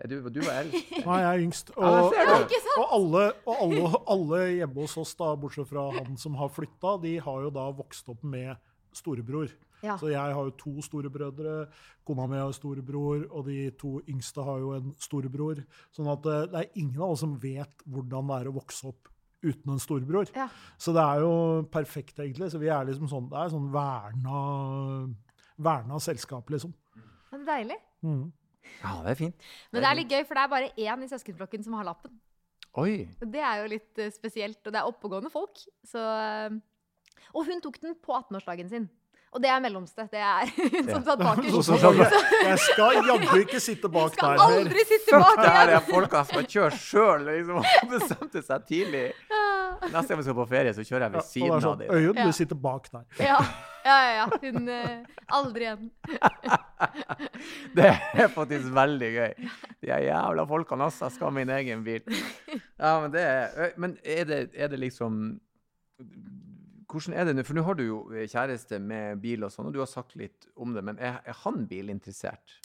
Speaker 1: Du, du var eldst.
Speaker 2: Nei, jeg er yngst. Og,
Speaker 3: Ja,
Speaker 2: og, alle, og alle, alle hjemme hos oss, da, bortsett fra han som har flytta, de har jo da vokst opp med storebror.
Speaker 3: Ja.
Speaker 2: Så jeg har jo to storebrødre, kona mi har storebror, og de to yngste har jo en storebror. Sånn at eh, det er ingen av oss som vet hvordan det er å vokse opp uten en storebror.
Speaker 3: Ja.
Speaker 2: Så det er jo perfekt, egentlig. Så vi er liksom sånn, det er sånn verna, verna selskap, liksom.
Speaker 3: Men det er deilig.
Speaker 2: Mm.
Speaker 1: Ja, det er fint.
Speaker 3: Men det er litt gøy, for det er bare én i søskenflokken som har lappen.
Speaker 1: Oi.
Speaker 3: Det er jo litt eh, spesielt, og det er oppegående folk. Så, eh, og hun tok den på 18-årsdagen sin. Og det er mellomste. Det er hun som satt
Speaker 2: Så,
Speaker 3: bakerst.
Speaker 2: jeg skal jaggu ikke sitte bak
Speaker 3: Skal
Speaker 2: der mer.
Speaker 3: aldri sitte bak
Speaker 1: Det her er folka som har kjørt sjøl, liksom. og Bestemte seg tidlig. Neste gang vi skal på ferie, så kjører jeg
Speaker 2: Ja,
Speaker 1: ved
Speaker 2: og det sånn,
Speaker 1: av dem.
Speaker 2: Øyunn, du sitter bak der.
Speaker 3: Ja, ja, ja. ja. Hun uh, Aldri igjen.
Speaker 1: Det er faktisk veldig gøy. De er jævla folkene, altså. Jeg skal ha min egen bil. Ja, men det er Men er det, er det liksom Hvordan er det nå? For nå har du jo kjæreste med bil og sånn, og du har sagt litt om det, men er, er han bilinteressert?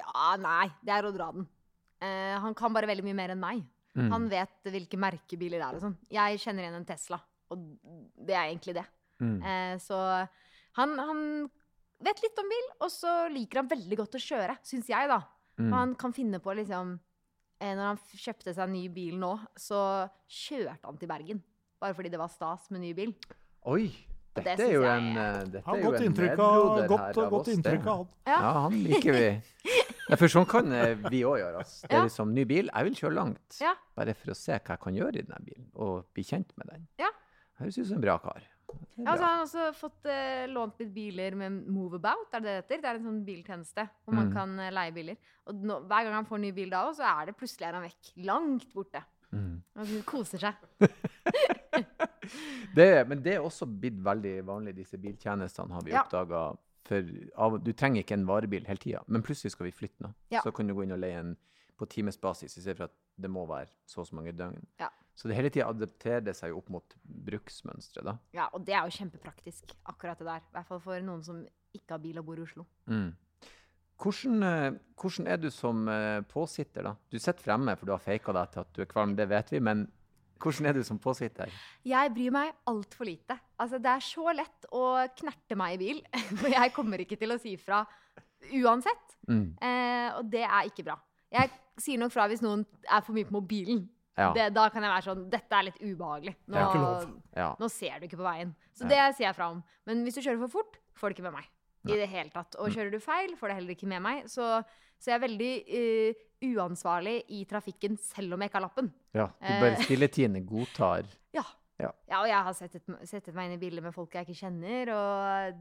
Speaker 3: Ja, nei. Det er å dra den. Eh, han kan bare veldig mye mer enn meg.
Speaker 1: Mm.
Speaker 3: Han vet hvilke merkebiler det er sånn. Jeg kjenner igjen en Tesla, og det er egentlig det.
Speaker 1: Mm.
Speaker 3: Eh, så han, han vet litt om bil, og så liker han veldig godt å kjøre, syns jeg, da.
Speaker 1: Mm.
Speaker 3: Han kan finne på liksom eh, Når han kjøpte seg en ny bil nå, så kjørte han til Bergen. Bare fordi det var stas med ny bil.
Speaker 1: Oi!
Speaker 3: Det
Speaker 1: Dette er jo en, eh, dette
Speaker 2: Har
Speaker 1: er
Speaker 2: godt inntrykk av, godt, inntrykk av han.
Speaker 3: Ja.
Speaker 1: Ja, han liker vi. Ja, for sånn kan eh, vi òg gjøre. Altså. Det er liksom ny bil. Jeg vil kjøre langt.
Speaker 3: Ja.
Speaker 1: Bare for å se hva jeg kan gjøre i denne bilen, og bli kjent med den.
Speaker 3: Ja.
Speaker 1: Høres ut som en bra kar. Det
Speaker 3: Ja, altså,
Speaker 1: han
Speaker 3: har også fått uh, lånt litt biler med Moveabout, er det det heter? Det er en sånn biltjeneste hvor man
Speaker 1: Mm.
Speaker 3: kan uh, leie biler. Og nå, hver gang han får ny bil da òg, så er det plutselig er han vekk. Langt borte.
Speaker 1: Mm.
Speaker 3: Og koser seg.
Speaker 1: Det, men det er også blitt veldig vanlig, disse biltjenestene, har vi
Speaker 3: Ja.
Speaker 1: oppdaga. For av, du trenger ikke en varebil hele tida, men plutselig skal vi flytte nå.
Speaker 3: Ja.
Speaker 1: Så kan du gå inn og leie en på timesbasis, istedenfor at det må være så og så mange døgn.
Speaker 3: Ja.
Speaker 1: Så det hele tida adapterer det seg opp mot bruksmønstre, da.
Speaker 3: Ja, og det er jo kjempepraktisk, akkurat det der. I hvert fall for noen som ikke har bil og bor i Oslo.
Speaker 1: Mm. Hvordan, eh, hvordan er du som eh, påsitter, da? Du sitter fremme, for du har faka deg til at du er kvalm, det vet vi, men hvordan er du som påsitter?
Speaker 3: Jeg bryr meg altfor lite. Altså, det er så lett å knerte meg i bil, for jeg kommer ikke til å si fra uansett.
Speaker 1: Mm.
Speaker 3: Eh, og det er ikke bra. Jeg sier nok fra hvis noen er for mye på mobilen.
Speaker 1: Ja.
Speaker 3: Det, da kan jeg være sånn Dette er litt ubehagelig. Nå,
Speaker 1: ja.
Speaker 3: nå ser du ikke på veien. Så
Speaker 1: Ja.
Speaker 3: det sier jeg fra om. Men hvis du kjører for fort, får du ikke med meg.
Speaker 1: Nei.
Speaker 3: I det hele tatt. Og
Speaker 1: Mm.
Speaker 3: kjører du feil, får du heller ikke med meg. Så, så jeg er veldig eh, uansvarlig i trafikken selv om jeg ikke har lappen.
Speaker 1: ja. Du bare
Speaker 3: Eh.
Speaker 1: stilletiende godtar
Speaker 3: Ja.
Speaker 1: Ja.
Speaker 3: og jeg har settet, settet meg inn i biler med folk jeg ikke kjenner, og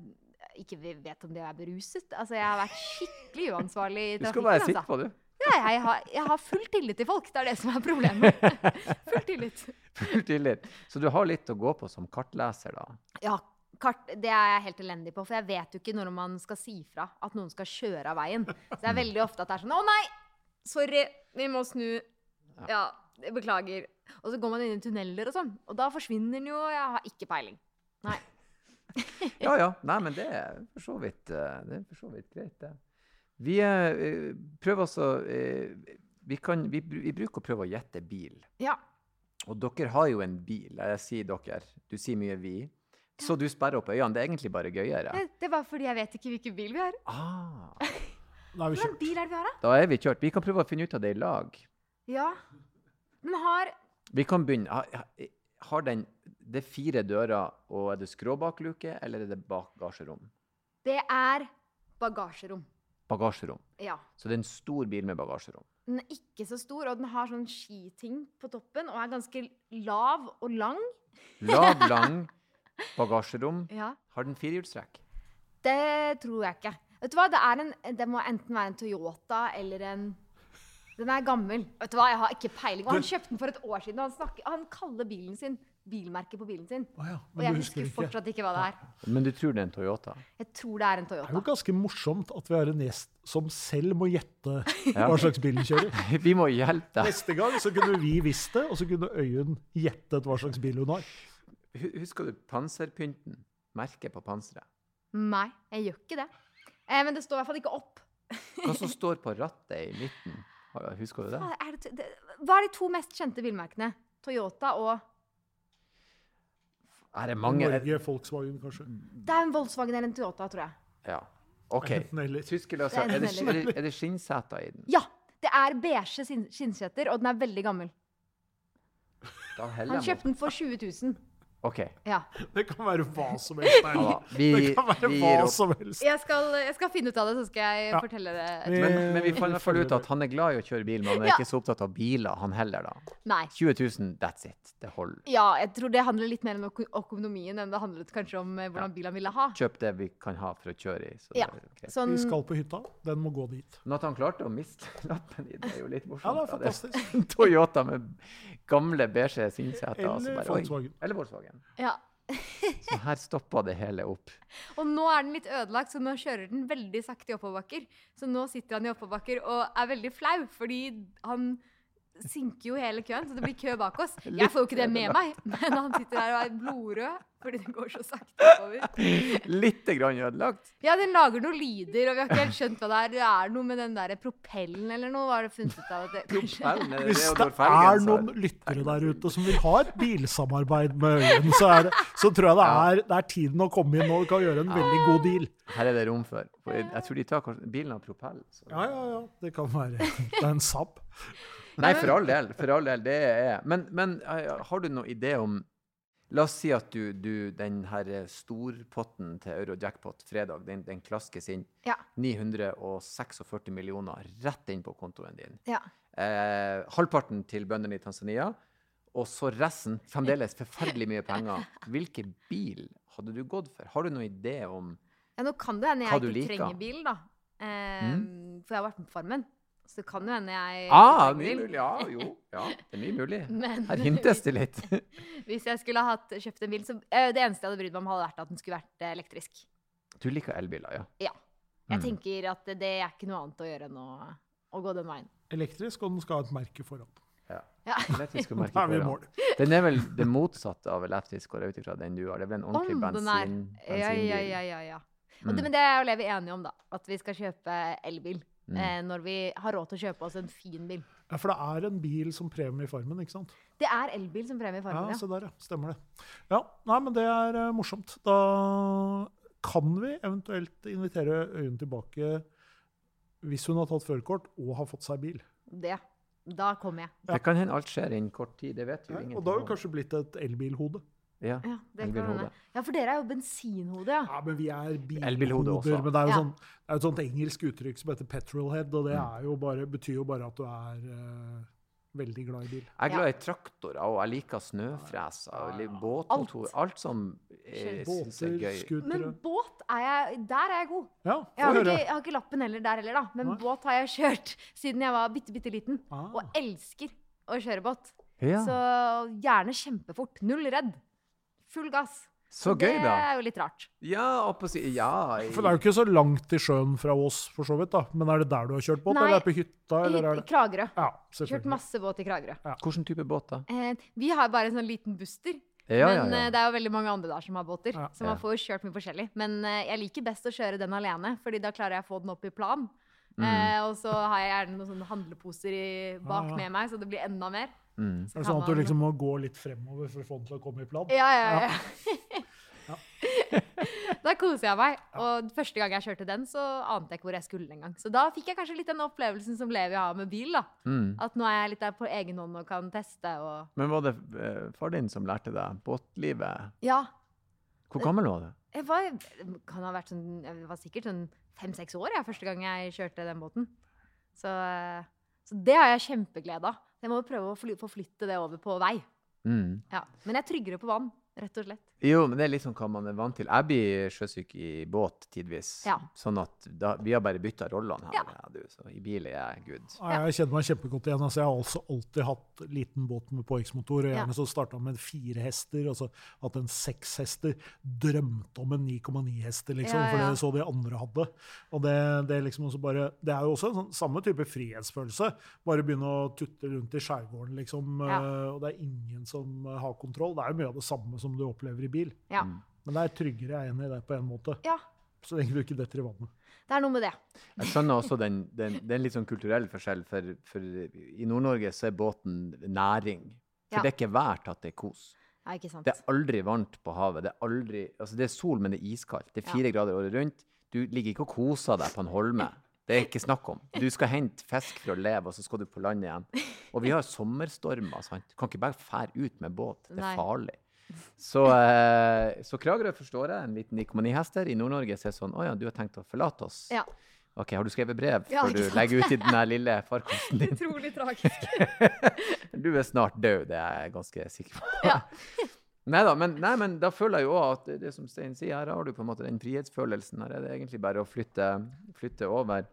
Speaker 3: ikke vet om de er beruset. Altså, jeg har vært skikkelig uansvarlig i trafikken.
Speaker 1: Du skal bare sitte
Speaker 3: altså.
Speaker 1: på, du.
Speaker 3: Ja, jeg, har, jeg har full tillit til folk. Det er det som er problemet. full tillit.
Speaker 1: Full tillit. Så du har litt å gå på som kartleser, da.
Speaker 3: Ja, kart, det er jeg helt elendig på, for jeg vet jo ikke når man skal si fra at noen skal kjøre av veien. Så det er veldig ofte at det er sånn Å nei! Sorry, vi må snu. Ja, jeg beklager. Og så går man inn i tunneler og sånn, og da forsvinner den jo, jeg har ikke peiling. Nei.
Speaker 1: Ja ja. Nei, men det er for så vidt, eh, det for så vidt greit, det. Vi eh, prøver altså vi, kan, vi, vi bruker å prøve å gjette bil.
Speaker 3: Ja.
Speaker 1: Og dere har jo en bil. Jeg sier dere. Du sier mye vi. Så du sperrer opp øynene. Det er egentlig bare gøyere.
Speaker 3: Det, det er bare fordi jeg vet ikke hvilken bil vi har.
Speaker 1: Ah,
Speaker 2: Da er vi kjørt.
Speaker 3: bil er det vi har, da?
Speaker 1: da er vi kjørt. Vi kan prøve å finne ut av det i lag.
Speaker 3: Ja. Men har
Speaker 1: Vi kan begynne. Ha- ha- Har den Det er fire dører, og er det skråbakluke, eller er det bagasjerom?
Speaker 3: Det er bagasjerom.
Speaker 1: Bagasjerom.
Speaker 3: Ja.
Speaker 1: Så det er en stor bil med bagasjerom.
Speaker 3: Den er ikke så stor, og den har sånn skiting på toppen, og er ganske lav og lang.
Speaker 1: Lav, lang bagasjerom.
Speaker 3: Ja.
Speaker 1: Har den firehjulstrekk?
Speaker 3: Det tror jeg ikke. Vet du hva, det, er en, det må enten være en Toyota eller en Den er gammel. Vet du hva, Jeg har ikke peiling. Og han kjøpte den for et år siden, og han, snakker, han kaller bilen sin bilmerket på bilen sin.
Speaker 2: Ah, ja,
Speaker 3: Og jeg husker
Speaker 2: husker
Speaker 3: fortsatt ikke hva det er.
Speaker 1: Men du tror det er en Toyota?
Speaker 3: Jeg tror det er en Toyota.
Speaker 2: Det er jo ganske morsomt at vi har en gjest som selv må gjette hva slags bil den kjører.
Speaker 1: Vi må hjelpe deg.
Speaker 2: Neste gang så kunne vi visst det, og så kunne Øyunn gjettet hva slags bil hun har.
Speaker 1: Husker du panserpynten? Merket på panseret?
Speaker 3: Nei, jeg gjør ikke det. Eh, men det står i hvert fall ikke opp.
Speaker 1: Hva som står på rattet i midten? Husker du det?
Speaker 3: Hva er, det, det, hva er de to mest kjente bilmerkene? Toyota og
Speaker 1: Er det mange?
Speaker 2: Norge, Volkswagen, kanskje.
Speaker 3: Det er en Volkswagen eller en Toyota, tror jeg.
Speaker 1: Ja. OK.
Speaker 2: Enten.
Speaker 1: Tyskerløsa.
Speaker 3: Er
Speaker 1: det,
Speaker 3: enten
Speaker 1: er det, er det skinnseter i den?
Speaker 3: Ja! Det er beige skinn- skinnseter, og den er veldig gammel.
Speaker 1: Da
Speaker 3: Han kjøpte den for 20 000.
Speaker 1: OK.
Speaker 3: Ja.
Speaker 2: Det kan være hva som helst.
Speaker 1: Ja, da. Vi,
Speaker 2: Det kan være
Speaker 1: vi
Speaker 2: hva
Speaker 1: opp.
Speaker 2: som helst.
Speaker 3: Jeg skal, jeg skal finne ut av det, så skal jeg
Speaker 2: Ja.
Speaker 3: fortelle det.
Speaker 2: Vi-
Speaker 1: Men, men vi fant ut at han er glad i å kjøre bil, men han er
Speaker 3: Ja.
Speaker 1: ikke så opptatt av biler, han heller, da.
Speaker 3: Nei.
Speaker 1: 20 000, that's it. Det holder.
Speaker 3: Ja, jeg tror det handler litt mer om økonomien enn det handlet kanskje om eh, hvordan bil han ville ha.
Speaker 1: Kjøp det vi kan ha for å kjøre i. Så
Speaker 3: Ja.
Speaker 1: er.
Speaker 3: Sånn,
Speaker 2: Vi skal på hytta. Den må gå dit.
Speaker 1: Men at han klarte å miste lappen i det, er jo litt
Speaker 2: Ja, det er
Speaker 1: da.
Speaker 2: Det
Speaker 1: er Toyota med gamle beige synseter.
Speaker 2: Eller. Volkswagen.
Speaker 1: Eller Volkswagen.
Speaker 3: Ja.
Speaker 1: Så her stoppa det hele opp.
Speaker 3: Og nå er den litt ødelagt, så nå kjører den veldig sakte i oppoverbakker. Så nå sitter han i oppoverbakker og er veldig flau, fordi han sinker jo hele køen, så det blir kø bak oss. Jeg får jo ikke det med meg, men han sitter der og er blodrød fordi det går så sakte oppover.
Speaker 1: Litt grann ødelagt.
Speaker 3: Ja, den lager noen lyder, og vi har ikke helt skjønt hva det er. Det er noe med den der propellen eller noe, har det funnet ut av. Det,
Speaker 1: Propellen, det
Speaker 2: Hvis
Speaker 1: det
Speaker 2: er noen lyttere der ute som vil ha et bilsamarbeid med Øyen, så, er det, så tror jeg det er, det er tiden å komme inn og kan gjøre en veldig god deal.
Speaker 1: Her er det rom for. jeg, tror de tar kanskje Bilen har propell. Så.
Speaker 2: Ja, ja, ja. Det kan være Det er en Saab.
Speaker 1: Nei, for all del. For all del, det er Men, men eh, har du noen idé om La oss si at du, du den her storpotten til Eurojackpot fredag, den, den klaskes inn.
Speaker 3: Ja.
Speaker 1: 946 millioner rett inn på kontoen din.
Speaker 3: ja.
Speaker 1: Eh, halvparten til bøndene i Tanzania, og så resten, fremdeles forferdelig mye penger. Hvilken bil hadde du gått for? Har du noen idé om hva du liker?
Speaker 3: ja, nå kan det hende jeg ikke
Speaker 1: liker.
Speaker 3: trenger bil, da. Eh, For jeg har vært med på Farmen. Så det kan jo hende jeg
Speaker 1: Ah, mye mulig. Ja, jo. Ja, det er mye mulig.
Speaker 3: Men
Speaker 1: Her hintes det litt.
Speaker 3: hvis jeg skulle ha hatt, kjøpt en bil, så eh, Det eneste jeg hadde brydd meg om, hadde vært at den skulle vært eh, elektrisk.
Speaker 1: Du liker elbiler, ja?
Speaker 3: Ja. Jeg
Speaker 1: Mm.
Speaker 3: tenker at det er ikke noe annet å gjøre enn å, å gå den veien.
Speaker 2: Elektrisk, og den skal ha et merke foran.
Speaker 1: ja.
Speaker 3: Ja.
Speaker 1: Elektrisk og
Speaker 2: Da er vi i
Speaker 1: merke
Speaker 2: mål.
Speaker 1: Den er vel det motsatte av elektrisk, går jeg ut ifra den du har. Det er vel en ordentlig bensin,
Speaker 3: bensinbil? Ja,
Speaker 1: ja,
Speaker 3: ja, ja, ja. Og det,
Speaker 1: Mm.
Speaker 3: men det er jo vi enige om, da. At vi skal kjøpe elbil.
Speaker 1: Mm.
Speaker 3: Eh, når vi har råd til å kjøpe oss en fin bil.
Speaker 2: Ja, for det er en bil som premie i Farmen, ikke sant?
Speaker 3: Det er elbil som premie i
Speaker 2: Ja,
Speaker 3: Farmen, ja.
Speaker 2: se der, ja. Stemmer det. Ja, nei, men det er eh, morsomt. Da kan vi eventuelt invitere Øyunn tilbake hvis hun har tatt førerkort og har fått seg bil.
Speaker 3: Det. Da kommer jeg.
Speaker 1: Det kan hende alt skjer innen kort tid. Det vet vi
Speaker 2: Ja, og da har hun kanskje blitt et elbilhode.
Speaker 1: Ja,
Speaker 3: Ja, det kan
Speaker 1: elbilhode.
Speaker 3: hende. Ja, for dere er jo bensinhode, ja.
Speaker 2: Ja, men vi er bilhoder. Men det er jo
Speaker 3: Ja.
Speaker 2: sånn, det er et sånt engelsk uttrykk som heter petrolhead, og det
Speaker 1: Mm.
Speaker 2: er jo bare, betyr jo bare at du er uh, veldig glad i bil.
Speaker 1: Jeg er glad i traktorer, og jeg liker snøfreser,
Speaker 2: Ja, ja,
Speaker 1: eller
Speaker 2: ja.
Speaker 1: båtmotor. Alt som jeg syns er gøy.
Speaker 2: Skutere.
Speaker 3: Men båt er jeg Der er jeg god.
Speaker 2: Ja,
Speaker 3: Jeg har, ikke, jeg har ikke lappen heller der heller, da. Men
Speaker 2: Nei.
Speaker 3: båt har jeg kjørt siden jeg var bitte, bitte liten.
Speaker 2: Ah.
Speaker 3: Og elsker å kjøre båt.
Speaker 1: Ja.
Speaker 3: Så gjerne kjempefort. Null redd. Full gass.
Speaker 1: Så gøy, da.
Speaker 3: det er jo litt rart.
Speaker 1: Ja, opp og si Ja. i-
Speaker 2: For det er jo ikke så langt til sjøen fra Ås, for så vidt. da. Men er det der du har kjørt båt,
Speaker 3: Nei.
Speaker 2: eller er det på hytta? eller er
Speaker 3: I
Speaker 2: det...
Speaker 3: Kragerø.
Speaker 2: Ja,
Speaker 3: Kjørt masse båt i Kragerø.
Speaker 1: Hvilken type båt, da?
Speaker 3: Eh, vi har bare en sånn liten buster.
Speaker 1: Ja, ja,
Speaker 3: men ja,
Speaker 1: ja.
Speaker 3: det er jo veldig mange andre der som har båter.
Speaker 2: Ja.
Speaker 3: Så man får kjørt mye forskjellig. Men eh, jeg liker best å kjøre den alene, fordi da klarer jeg å få den opp i plan.
Speaker 1: Mm.
Speaker 3: Eh, og så har jeg gjerne noen sånne handleposer i, bak
Speaker 2: Ja, ja.
Speaker 3: med meg, så det blir enda mer.
Speaker 1: Mm.
Speaker 2: Er det sånn at du liksom må gå litt fremover for å få den til å komme i plan?
Speaker 3: Ja, ja, ja.
Speaker 2: Ja.
Speaker 3: da koser jeg meg. Og første gang jeg kjørte den, så ante jeg ikke hvor jeg skulle engang. Så da fikk jeg kanskje litt den opplevelsen som Levi har med bil. da.
Speaker 1: Mm.
Speaker 3: At nå er jeg litt der på egen hånd og kan teste og
Speaker 1: Men var det eh, far din som lærte deg båtlivet?
Speaker 3: Ja.
Speaker 1: Hvor gammel var du?
Speaker 3: Jeg var, kan ha vært sånn, jeg var sikkert sånn fem-seks år jeg, første gang jeg kjørte den båten. Så, eh, så det har jeg kjempeglede av. Jeg må jo prøve å fly, forflytte det over på vei.
Speaker 1: Mm.
Speaker 3: Ja. Men jeg er tryggere på vann, rett og slett.
Speaker 1: Jo, men det er liksom hva man er vant til. Jeg blir sjøsyk i båt tidvis.
Speaker 3: Ja.
Speaker 1: Sånn at da, vi har bare bytta rollene her.
Speaker 3: Ja.
Speaker 1: Ja, du, så I bil er jeg good.
Speaker 2: Ja, Jeg kjenner meg kjempegodt igjen. Altså, jeg har altså alltid hatt liten båt med påhengsmotor. og
Speaker 3: Ja.
Speaker 2: Gjerne så starta med fire hester, og så hatt en seks hester. Drømte om en 9,9 hester, liksom,
Speaker 3: Ja,
Speaker 2: for det så de andre hadde. Og det, det, er liksom også bare, det er jo også en sånn, samme type frihetsfølelse. Bare begynne å tutte rundt i skjærgården, liksom.
Speaker 3: Ja.
Speaker 2: eh, Og det er ingen som har kontroll. Det er jo mye av det samme som du opplever i bil.
Speaker 3: Ja.
Speaker 1: Mm.
Speaker 2: Men det er tryggere, jeg er enig i det på en måte.
Speaker 3: ja,
Speaker 2: Så lenge du ikke detter i vannet.
Speaker 3: det er noe med det.
Speaker 1: Jeg skjønner også den, den, er litt sånn kulturell forskjell, for, for i Nord-Norge så er båten næring. For
Speaker 3: Ja.
Speaker 1: det er ikke hvert at det er kos.
Speaker 3: Ja, ikke sant?
Speaker 1: Det er aldri varmt på havet. Det er, aldri, altså det er sol, men det er iskaldt. Det er fire grader året rundt. Du ligger ikke og koser deg på en holme. Det er ikke snakk om. Du skal hente fisk for å leve, og så skal du på land igjen. Og vi har sommerstormer. sant? Du kan ikke bare fære ut med båt. Det er
Speaker 3: Nei.
Speaker 1: farlig. Så, eh, så Kragerø forstår jeg, en liten 9,9 hester. I Nord-Norge så er det sånn Å ja, du har tenkt å forlate oss?
Speaker 3: Ja.
Speaker 1: OK, har du skrevet brev
Speaker 3: Ja,
Speaker 1: før du legger ut i den lille farkosten din?
Speaker 3: Utrolig tragisk.
Speaker 1: Du er snart død, det er jeg ganske sikker på.
Speaker 3: Ja.
Speaker 1: Neida, men, nei, men da føler jeg jo også at det, det som Stein sier, her har du på en måte den frihetsfølelsen. Her er det egentlig bare å flytte, flytte over.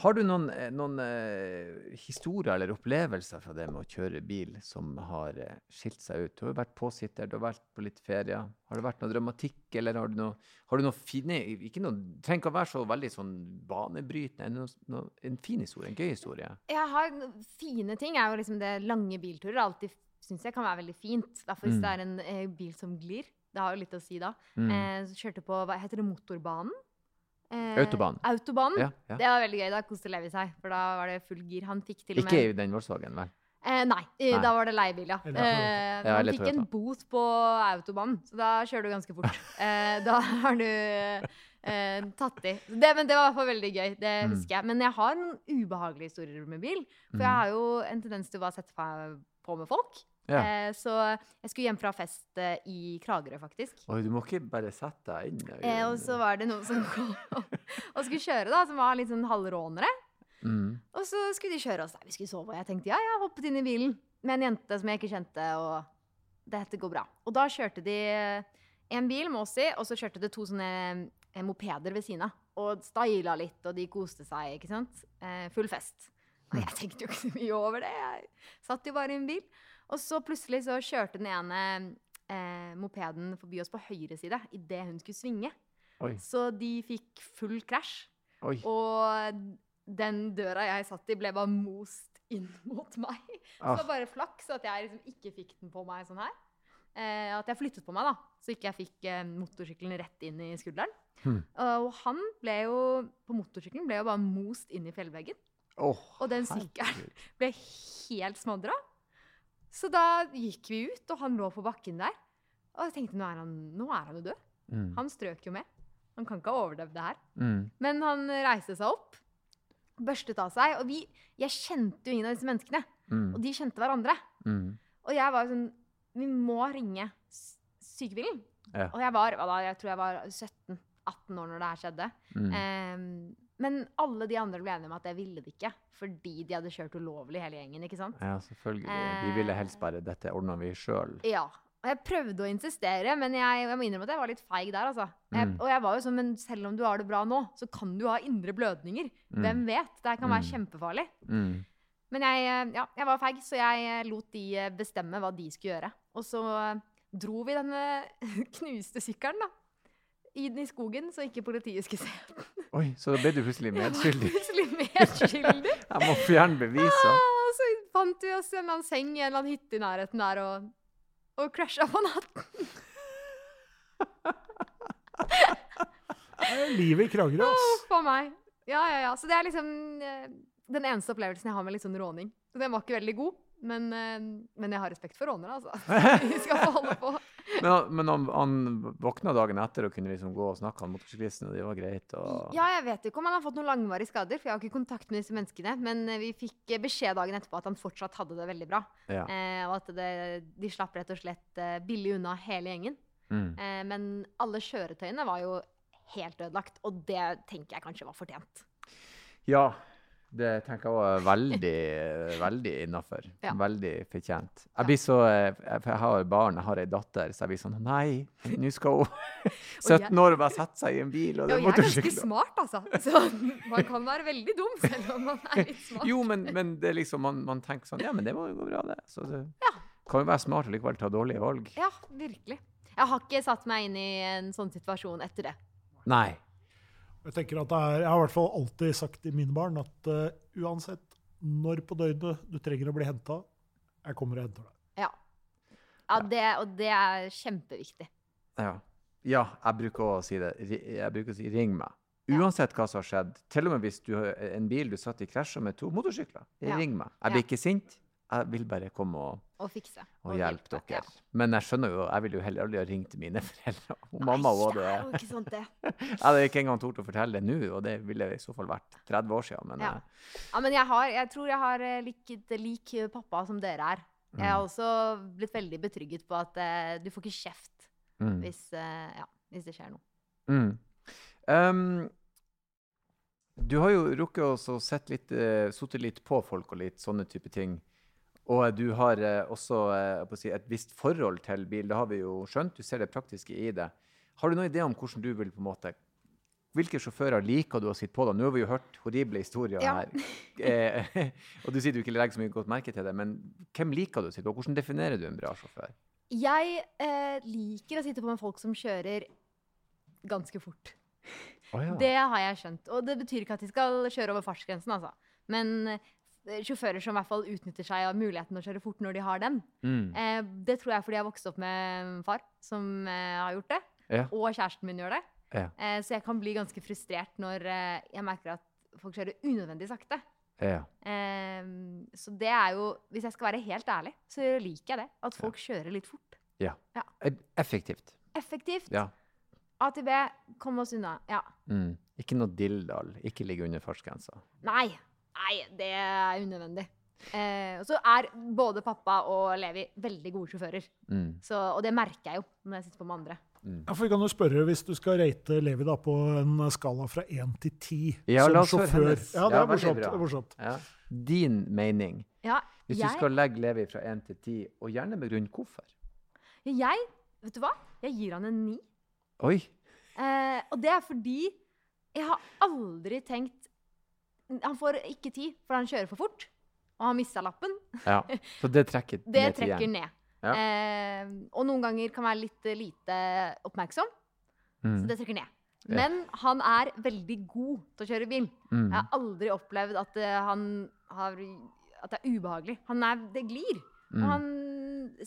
Speaker 1: Har du noen, eh, noen eh, historier eller opplevelser fra det med å kjøre bil som har eh, skilt seg ut? Du har vært påsitter, du har vært på litt ferie. Har det vært noe dramatikk, eller har du noe, har du noe fine ikke noe, trenger ikke å være så veldig sånn banebrytende. Noe, noe, en fin historie, en gøy historie.
Speaker 3: Jeg har fine ting. er jo liksom det lange bilturer. Alltid syns jeg kan være veldig fint. Derfor hvis
Speaker 1: Mm.
Speaker 3: det er en eh, bil som glir. Det har jo litt å si da.
Speaker 1: Mm.
Speaker 3: Eh, kjørte på hva heter det, motorbanen. Eh,
Speaker 1: Autobahn.
Speaker 3: Autobanen.
Speaker 1: Ja, ja.
Speaker 3: Det var veldig gøy. Da koste Levi seg, for da var det full gir. Han fikk til og med
Speaker 1: Ikke i den Volkswagen, vel?
Speaker 3: Eh, nei, eh,
Speaker 1: Nei.
Speaker 3: da var det leiebil, ja. Eh.
Speaker 1: Ja,
Speaker 3: han fikk en bot på autobanen, så da kjører du ganske fort. Eh, da har du eh, tatt i. Det, men det var i hvert fall veldig gøy. Det
Speaker 1: Mm.
Speaker 3: husker jeg. Men jeg har noen ubehagelige historier med bil. For
Speaker 1: Mm.
Speaker 3: jeg har jo en tendens til å bare sette meg på med folk.
Speaker 1: Ja.
Speaker 3: Eh, så jeg skulle hjem fra fest eh, i Kragerø, faktisk.
Speaker 1: Oi, du må ikke bare sette deg inn
Speaker 3: Eh, og så var det noen som kom og skulle kjøre, da, som var litt sånn halvrånere.
Speaker 1: mm.
Speaker 3: Og så skulle de kjøre oss Nei, vi skulle sove. Og jeg tenkte ja, jeg hoppet inn i bilen med en jente som jeg ikke kjente. Og dette går bra. Og da kjørte de en bil med oss i, og så kjørte det to sånne eh, mopeder ved siden av. Og styla litt, og de koste seg, ikke sant. Eh, full fest. Og jeg tenkte jo ikke så mye over det. Jeg satt jo bare i en bil. Og så plutselig så kjørte den ene eh, mopeden forbi oss på høyre side idet hun skulle svinge.
Speaker 1: Oi.
Speaker 3: Så de fikk full krasj.
Speaker 1: Oi.
Speaker 3: Og den døra jeg satt i, ble bare most inn mot meg. Så
Speaker 1: Ah.
Speaker 3: var bare flaks at jeg liksom ikke fikk den på meg sånn her. Eh, at jeg flyttet på meg, da, så ikke jeg fikk eh, motorsykkelen rett inn i skulderen.
Speaker 1: Hmm.
Speaker 3: og han ble jo på motorsykkelen ble jo bare most inn i fjellveggen.
Speaker 1: Åh,
Speaker 3: Og den sykkelen ble helt smadra. Så da gikk vi ut, og han lå på bakken der. Og jeg tenkte nå er han, nå er han jo død.
Speaker 1: Mm.
Speaker 3: Han strøk jo med. Han kan ikke ha overlevd det her.
Speaker 1: Mm.
Speaker 3: Men han reiste seg opp, børstet av seg. Og vi, jeg kjente jo ingen av disse menneskene.
Speaker 1: Mm.
Speaker 3: Og de kjente hverandre.
Speaker 1: Mm.
Speaker 3: Og jeg var sånn Vi må ringe sykebilen.
Speaker 1: Ja.
Speaker 3: Og jeg var jeg tror jeg var 17-18 år når det her skjedde.
Speaker 1: Mm.
Speaker 3: Men alle de andre ble enige om at jeg ville det ikke. Fordi de hadde kjørt ulovlig, hele gjengen. ikke sant?
Speaker 1: Ja, selvfølgelig. Vi ville helst bare dette ordna vi sjøl.
Speaker 3: Ja. Og jeg prøvde å insistere, men jeg, jeg må innrømme at jeg var litt feig der. altså. Jeg,
Speaker 1: Mm.
Speaker 3: og jeg var jo sånn, men selv om du har det bra nå, så kan du ha indre blødninger.
Speaker 1: Mm.
Speaker 3: Hvem vet? Det kan være
Speaker 1: Mm.
Speaker 3: kjempefarlig.
Speaker 1: Mm.
Speaker 3: Men jeg, eh, ja, jeg var feig, så jeg eh, lot de eh, bestemme hva de skulle gjøre. Og så dro vi denne knuste sykkelen da, inn i skogen, så ikke politiet skulle se den.
Speaker 1: Oi, så da ble du plutselig medskyldig.
Speaker 3: Plutselig medskyldig.
Speaker 1: Jeg må fjerne beviser.
Speaker 3: Ah, så fant vi oss en eller annen seng i en eller annen hytte i nærheten der, og, og crasha på natten.
Speaker 2: Det er livet i Kragerø, ass.
Speaker 3: For meg. Ja, ja, ja. Så det er liksom eh, den eneste opplevelsen jeg har med litt sånn råning. Så den var ikke veldig god. Men, eh, men jeg har respekt for rånere, altså. Vi skal få holde på.
Speaker 1: Men, han- men han, han våkna dagen etter og kunne liksom gå og snakke med motorsyklisten, og det var greit. Og...
Speaker 3: Ja, jeg vet ikke om han har fått noen langvarige skader, for jeg har ikke kontakt med disse menneskene. Men eh, vi fikk beskjed dagen etterpå at han fortsatt hadde det veldig bra.
Speaker 1: Ja.
Speaker 3: Eh, og at det, de slapp rett og slett eh, billig unna hele gjengen.
Speaker 1: Mm.
Speaker 3: Eh, men alle kjøretøyene var jo helt ødelagt, og det tenker jeg kanskje var fortjent.
Speaker 1: ja, det tenker jeg var veldig, veldig innafor.
Speaker 3: Ja.
Speaker 1: Veldig fortjent. Jeg blir så eh, jeg- har barn, jeg har ei datter, så jeg blir sånn Nei, nå skal hun 17 år og bare sette seg i en bil, og det er
Speaker 3: og jeg er ganske smart, altså. Så man kan være veldig dum selv om man er litt smart.
Speaker 1: Jo, men, men det er liksom, man, man tenker sånn Ja, men det må jo gå bra, det. Så det
Speaker 3: Ja.
Speaker 1: kan jo være smart og likevel ta dårlige valg.
Speaker 3: Ja, virkelig. Jeg har ikke satt meg inn i en sånn situasjon etter det.
Speaker 1: Nei.
Speaker 2: Jeg tenker at det er, jeg har i hvert fall alltid sagt til mine barn at uh, uansett når på døgnet du trenger å bli henta, jeg kommer og henter deg.
Speaker 3: Ja. ja det, og det er kjempeviktig.
Speaker 1: Ja. ja, jeg bruker å si det. Jeg bruker å si 'ring meg'. Uansett hva som har skjedd. Til og med hvis du har en bil du satt i krasja med to motorsykler.
Speaker 3: Ja.
Speaker 1: Ring meg. Jeg blir
Speaker 3: Ja.
Speaker 1: ikke sint. Jeg vil bare komme og,
Speaker 3: og, fikse.
Speaker 1: og hjelpe
Speaker 3: hjelpe,
Speaker 1: dere.
Speaker 3: ja.
Speaker 1: Men jeg skjønner jo, jeg ville jo heller aldri ha ringt mine foreldre. Og mamma
Speaker 3: Nei, det
Speaker 1: det.
Speaker 3: er jo ikke sant, det.
Speaker 1: Jeg hadde ikke engang tort å fortelle det nå, og det ville i så fall vært 30 år siden. Men
Speaker 3: Ja.
Speaker 1: eh,
Speaker 3: Ja, men jeg, har, jeg tror jeg har likt lik, lik pappa som dere er. Jeg har også blitt veldig betrygget på at uh, du får ikke kjeft
Speaker 1: Mm.
Speaker 3: hvis, uh, ja, hvis det skjer noe.
Speaker 1: Mm. Um, du har jo rukket å sett litt, uh, sittet litt på folk og litt sånne type ting. Og du har eh, også eh, si, et visst forhold til bil. Det har vi jo skjønt. Du ser det praktiske i det. Har du noen idé om hvordan du vil på en måte Hvilke sjåfører liker du å sitte på? da? Nå har vi jo hørt horrible historier
Speaker 3: Ja.
Speaker 1: her. Eh, og du sier du ikke legger så mye godt merke til det, men hvem liker du å sitte på? Hvordan definerer du en bra sjåfør?
Speaker 3: Jeg eh, liker å sitte på med folk som kjører ganske fort.
Speaker 1: Oh, ja.
Speaker 3: Det har jeg skjønt. Og det betyr ikke at de skal kjøre over fartsgrensen, altså. Men sjåfører som i hvert fall utnytter seg av muligheten å kjøre fort når de har den.
Speaker 1: Mm.
Speaker 3: Eh, det tror jeg fordi jeg har vokst opp med far som eh, har gjort det.
Speaker 1: Ja.
Speaker 3: Og kjæresten min gjør det.
Speaker 1: Ja.
Speaker 3: Eh, så jeg kan bli ganske frustrert når eh, jeg merker at folk kjører unødvendig sakte.
Speaker 1: ja.
Speaker 3: Eh, så det er jo Hvis jeg skal være helt ærlig, så liker jeg det. At folk kjører litt fort.
Speaker 1: Ja. Effektivt.
Speaker 3: Effektivt.
Speaker 1: Ja.
Speaker 3: A til B, komme oss unna. Ja.
Speaker 1: Mm. Ikke noe dilldall. Ikke ligge under fartsgrensa.
Speaker 3: Nei. Nei, det er unødvendig. Eh, og så er både pappa og Levi veldig gode sjåfører.
Speaker 1: Mm.
Speaker 3: Så, og det merker jeg jo når jeg sitter på med andre.
Speaker 2: Ja, for vi kan jo spørre, Hvis du skal rate Levi da på en skala fra 1 til 10
Speaker 1: Ja,
Speaker 2: som sjåfør. Ja, det er morsomt. Ja, morsomt.
Speaker 1: Ja. Din mening.
Speaker 3: Ja,
Speaker 1: Hvis du skal legge Levi fra 1 til 10, og gjerne begrunn hvorfor.
Speaker 3: jeg Vet du hva? Jeg gir han en ni.
Speaker 1: Oi!
Speaker 3: Eh, og det er fordi jeg har aldri tenkt Han får ikke tid, for han kjører for fort. Og han mista lappen.
Speaker 1: Ja. Så det trekker
Speaker 3: Det
Speaker 1: ned Det
Speaker 3: trekker ned.
Speaker 1: Ja.
Speaker 3: Eh, og noen ganger kan være litt eh, lite oppmerksom,
Speaker 1: Mm.
Speaker 3: så det trekker ned. Men han er veldig god til å kjøre bil.
Speaker 1: Mm.
Speaker 3: Jeg har aldri opplevd at eh, han har At det er ubehagelig. Han er, det glir.
Speaker 1: Mm.
Speaker 3: Han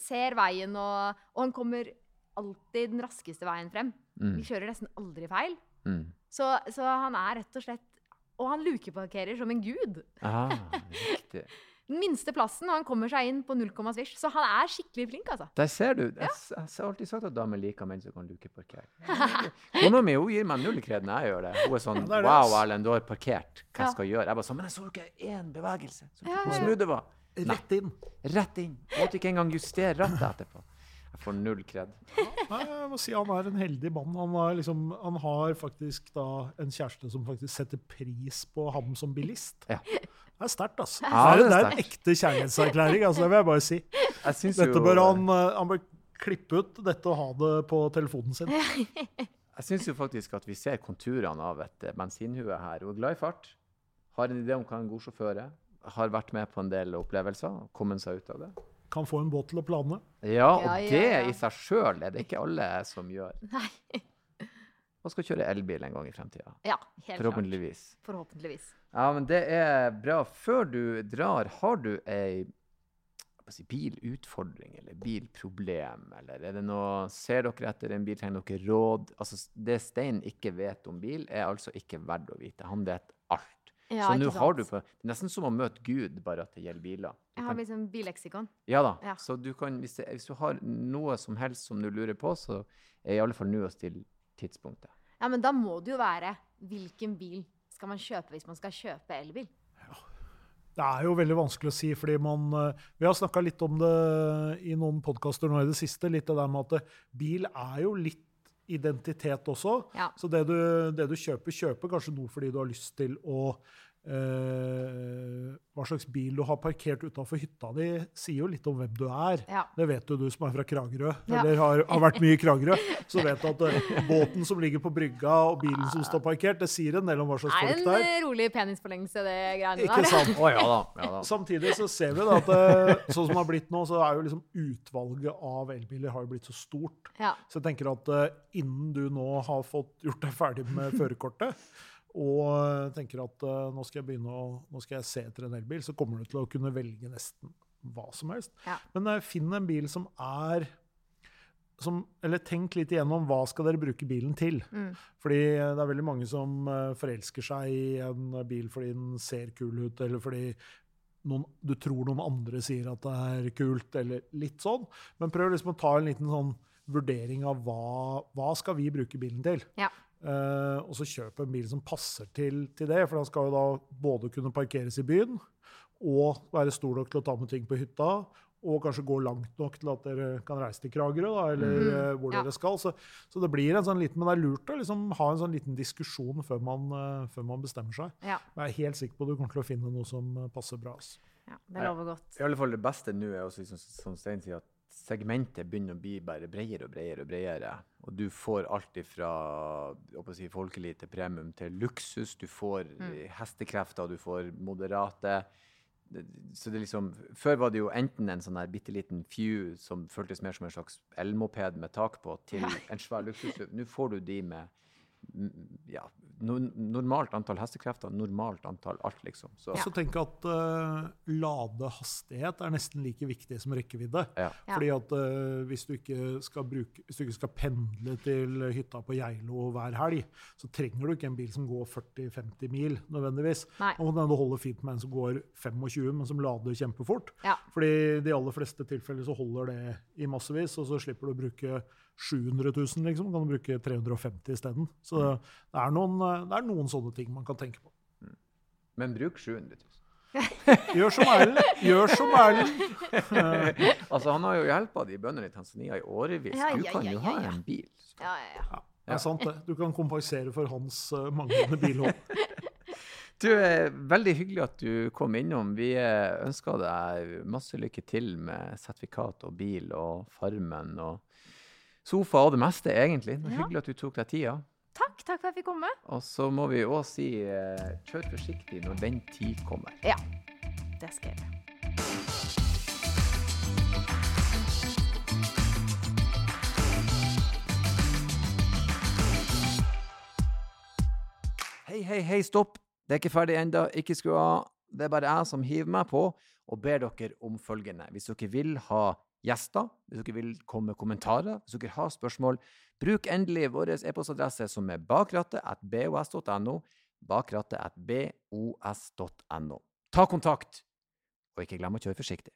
Speaker 3: ser veien, og, og han kommer alltid den raskeste veien frem.
Speaker 1: Mm.
Speaker 3: Vi kjører nesten aldri feil.
Speaker 1: Mm.
Speaker 3: Så, så han er rett og slett Og han lukeparkerer som en gud.
Speaker 1: Ah, riktig.
Speaker 3: Den minste plassen, og han kommer seg inn på null komma svisj. Så han er skikkelig flink, altså.
Speaker 1: Der ser du. Jeg, jeg har alltid sagt at damer liker menn som kan lukeparkere. Kona mi hun gir meg null kred når jeg gjør det. Hun er sånn
Speaker 2: er
Speaker 1: Wow. Erlend, du har parkert. Hva
Speaker 3: Ja.
Speaker 1: skal jeg gjøre? Jeg bare sånn Men jeg så ikke én bevegelse. Så
Speaker 3: Ja, ja, ja.
Speaker 1: det var.
Speaker 2: Rett inn.
Speaker 1: Rett inn. Måtte ikke engang justere rattet etterpå. Jeg får null kred.
Speaker 2: Nei, jeg må si Han er en heldig mann. Han, er liksom, han har faktisk da en kjæreste som faktisk setter pris på ham som bilist.
Speaker 1: Ja.
Speaker 2: Det er sterkt, altså.
Speaker 1: Ja,
Speaker 2: det,
Speaker 1: det er
Speaker 2: det er en ekte kjærlighetserklæring, altså, det vil jeg bare si.
Speaker 1: Jeg syns
Speaker 2: Dette
Speaker 1: jo
Speaker 2: bør han, eh, han bør klippe ut dette og ha det på telefonen sin.
Speaker 1: Jeg syns jo faktisk at vi ser konturene av et eh, bensinhue her. Hun er glad i fart. Har en idé om hva en god sjåfør er. Har vært med på en del opplevelser. Kommet seg ut av det.
Speaker 2: Kan få en båt til å plane.
Speaker 1: Ja, og
Speaker 3: Ja, ja,
Speaker 1: det i seg sjøl er det ikke alle som gjør.
Speaker 3: Nei.
Speaker 1: Og skal kjøre elbil en gang i fremtida.
Speaker 3: Ja, helt klart.
Speaker 1: Forhåpentligvis.
Speaker 3: Forhåpentligvis.
Speaker 1: Ja, men det er bra. Før du drar, har du ei si, bilutfordring eller bilproblem? Eller er det noe, ser dere etter en bil, trenger dere råd? Altså, det Stein ikke vet om bil, er altså ikke verdt å vite. Han vet alt.
Speaker 3: Ja,
Speaker 1: Så nå har du på, det er nesten som å møte Gud, bare at det gjelder biler. Du
Speaker 3: Jeg har
Speaker 1: kan,
Speaker 3: liksom billeksikon.
Speaker 1: ja da.
Speaker 3: ja.
Speaker 1: Så du kan, hvis, det, hvis du har noe som helst som du lurer på, så er i alle fall nå til tidspunktet.
Speaker 3: Ja, men da må det jo være hvilken bil skal man kjøpe hvis man skal kjøpe elbil?
Speaker 2: Det er jo veldig vanskelig å si, fordi man eh, Vi har snakka litt om det i noen podkaster nå i det siste. Litt det der med at eh, bil er jo litt identitet også.
Speaker 3: Ja.
Speaker 2: Så det du, det du kjøper, kjøper kanskje noe fordi du har lyst til å eh, Hva slags bil du har parkert utafor hytta di, sier jo litt om hvem du er.
Speaker 3: Ja.
Speaker 2: Det vet jo du som er fra Kragerø,
Speaker 3: Ja.
Speaker 2: eller har, har vært mye i Kragerø. Så vet du at uh, båten som ligger på brygga og bilen som står parkert, det sier en del om hva slags
Speaker 3: Det er
Speaker 2: folk det er.
Speaker 3: en rolig penisforlengelse, det greiene
Speaker 2: Ikke
Speaker 3: der.
Speaker 2: sant?
Speaker 1: Å ja da. Ja, da.
Speaker 2: Samtidig så ser vi da at uh, sånn som det har blitt nå, så er jo liksom utvalget av elbiler har jo blitt så stort.
Speaker 3: Ja.
Speaker 2: Så jeg tenker at innen du nå har fått gjort deg ferdig med førerkortet, og tenker at eh, nå skal jeg begynne å, nå skal jeg se etter en elbil, så kommer du til å kunne velge nesten hva som helst.
Speaker 3: Ja.
Speaker 2: Men eh, finn en bil som er som, eller tenk litt igjennom hva skal dere bruke bilen til.
Speaker 3: Mm.
Speaker 2: Fordi det er veldig mange som eh, forelsker seg i en bil fordi den ser kul ut, eller fordi noen, du tror noen andre sier at det er kult, eller litt sånn. Men prøv liksom å ta en liten sånn vurdering av hva, hva skal vi bruke bilen til.
Speaker 3: Ja.
Speaker 2: Eh, og så kjøpe en bil som passer til, til det, for den skal jo da både kunne parkeres i byen, og være stor nok til å ta med ting på hytta, og kanskje gå langt nok til at dere kan reise til Kragerø, da, eller
Speaker 3: mm
Speaker 2: -hmm. hvor
Speaker 3: Ja.
Speaker 2: dere skal. Så, så det blir en sånn liten, men det er lurt å liksom ha en sånn liten diskusjon før man, uh, før man bestemmer seg.
Speaker 3: Ja,
Speaker 2: Men jeg er helt sikker på at du kommer til å finne noe som passer bra. Altså.
Speaker 3: ja, det lover godt.
Speaker 1: I alle fall det beste nå er også, liksom, som Stein sier, at segmentet begynner å bli bare bredere og bredere. Og bredere. Og du får alt fra si, folkelig til premium til luksus. Du får
Speaker 3: Mm.
Speaker 1: eh, hestekrefter, du får moderate. Så det liksom, Før var det jo enten en sånn bitte liten Few som føltes mer som en slags elmoped med tak på, til en svær luksus. Nå får du de med ja, no, normalt antall hestekrefter, normalt antall alt, liksom. Så,
Speaker 2: Så tenk at uh, ladehastighet er nesten like viktig som rekkevidde.
Speaker 1: ja.
Speaker 3: Ja.
Speaker 2: Fordi at uh, hvis, du ikke skal bruke, hvis du ikke skal pendle til hytta på Geilo hver helg, så trenger du ikke en bil som går 40-50 mil nødvendigvis.
Speaker 3: Nei.
Speaker 2: Og den holder fint med en som går 25, men som lader kjempefort.
Speaker 3: Ja.
Speaker 2: Fordi i de aller fleste tilfeller så holder det i massevis, og så slipper du å bruke 700 000, liksom. Kan du bruke 350 isteden. Så det, det, er noen, eh, det er noen sånne ting man kan tenke på.
Speaker 1: Men bruk 700 000.
Speaker 2: Gjør som Erlend! Gjør som Erlend!
Speaker 1: altså, han har jo hjelpa de bøndene i Tanzania i årevis.
Speaker 3: Ja,
Speaker 1: du kan
Speaker 3: ja,
Speaker 1: jo ha en bil.
Speaker 3: Ja, ja, ja.
Speaker 2: Ja, det er sant, det. Du kan kompensere for hans eh, manglende bilhold.
Speaker 1: Du, er Veldig hyggelig at du kom innom. Vi eh, ønsker deg masse lykke til med sertifikat og bil og Farmen og sofa og det meste, egentlig. Det var
Speaker 3: Ja.
Speaker 1: Hyggelig at du tok deg tida.
Speaker 3: Takk, takk for at jeg fikk komme.
Speaker 1: Og så må vi òg si eh, kjør forsiktig når den tid kommer.
Speaker 3: Ja, det skal jeg gjøre.
Speaker 1: Hei, hei, hei, stopp! Det er ikke ferdig ennå. Ikke skru av. Det er bare jeg som hiver meg på og ber dere om følgende. Hvis dere vil ha gjester, hvis dere vil komme med kommentarer, hvis dere har spørsmål, bruk endelig vår e-postadresse som er bakrattet.bos.no. Bakrattet.bos.no. Ta kontakt, og ikke glem å kjøre forsiktig.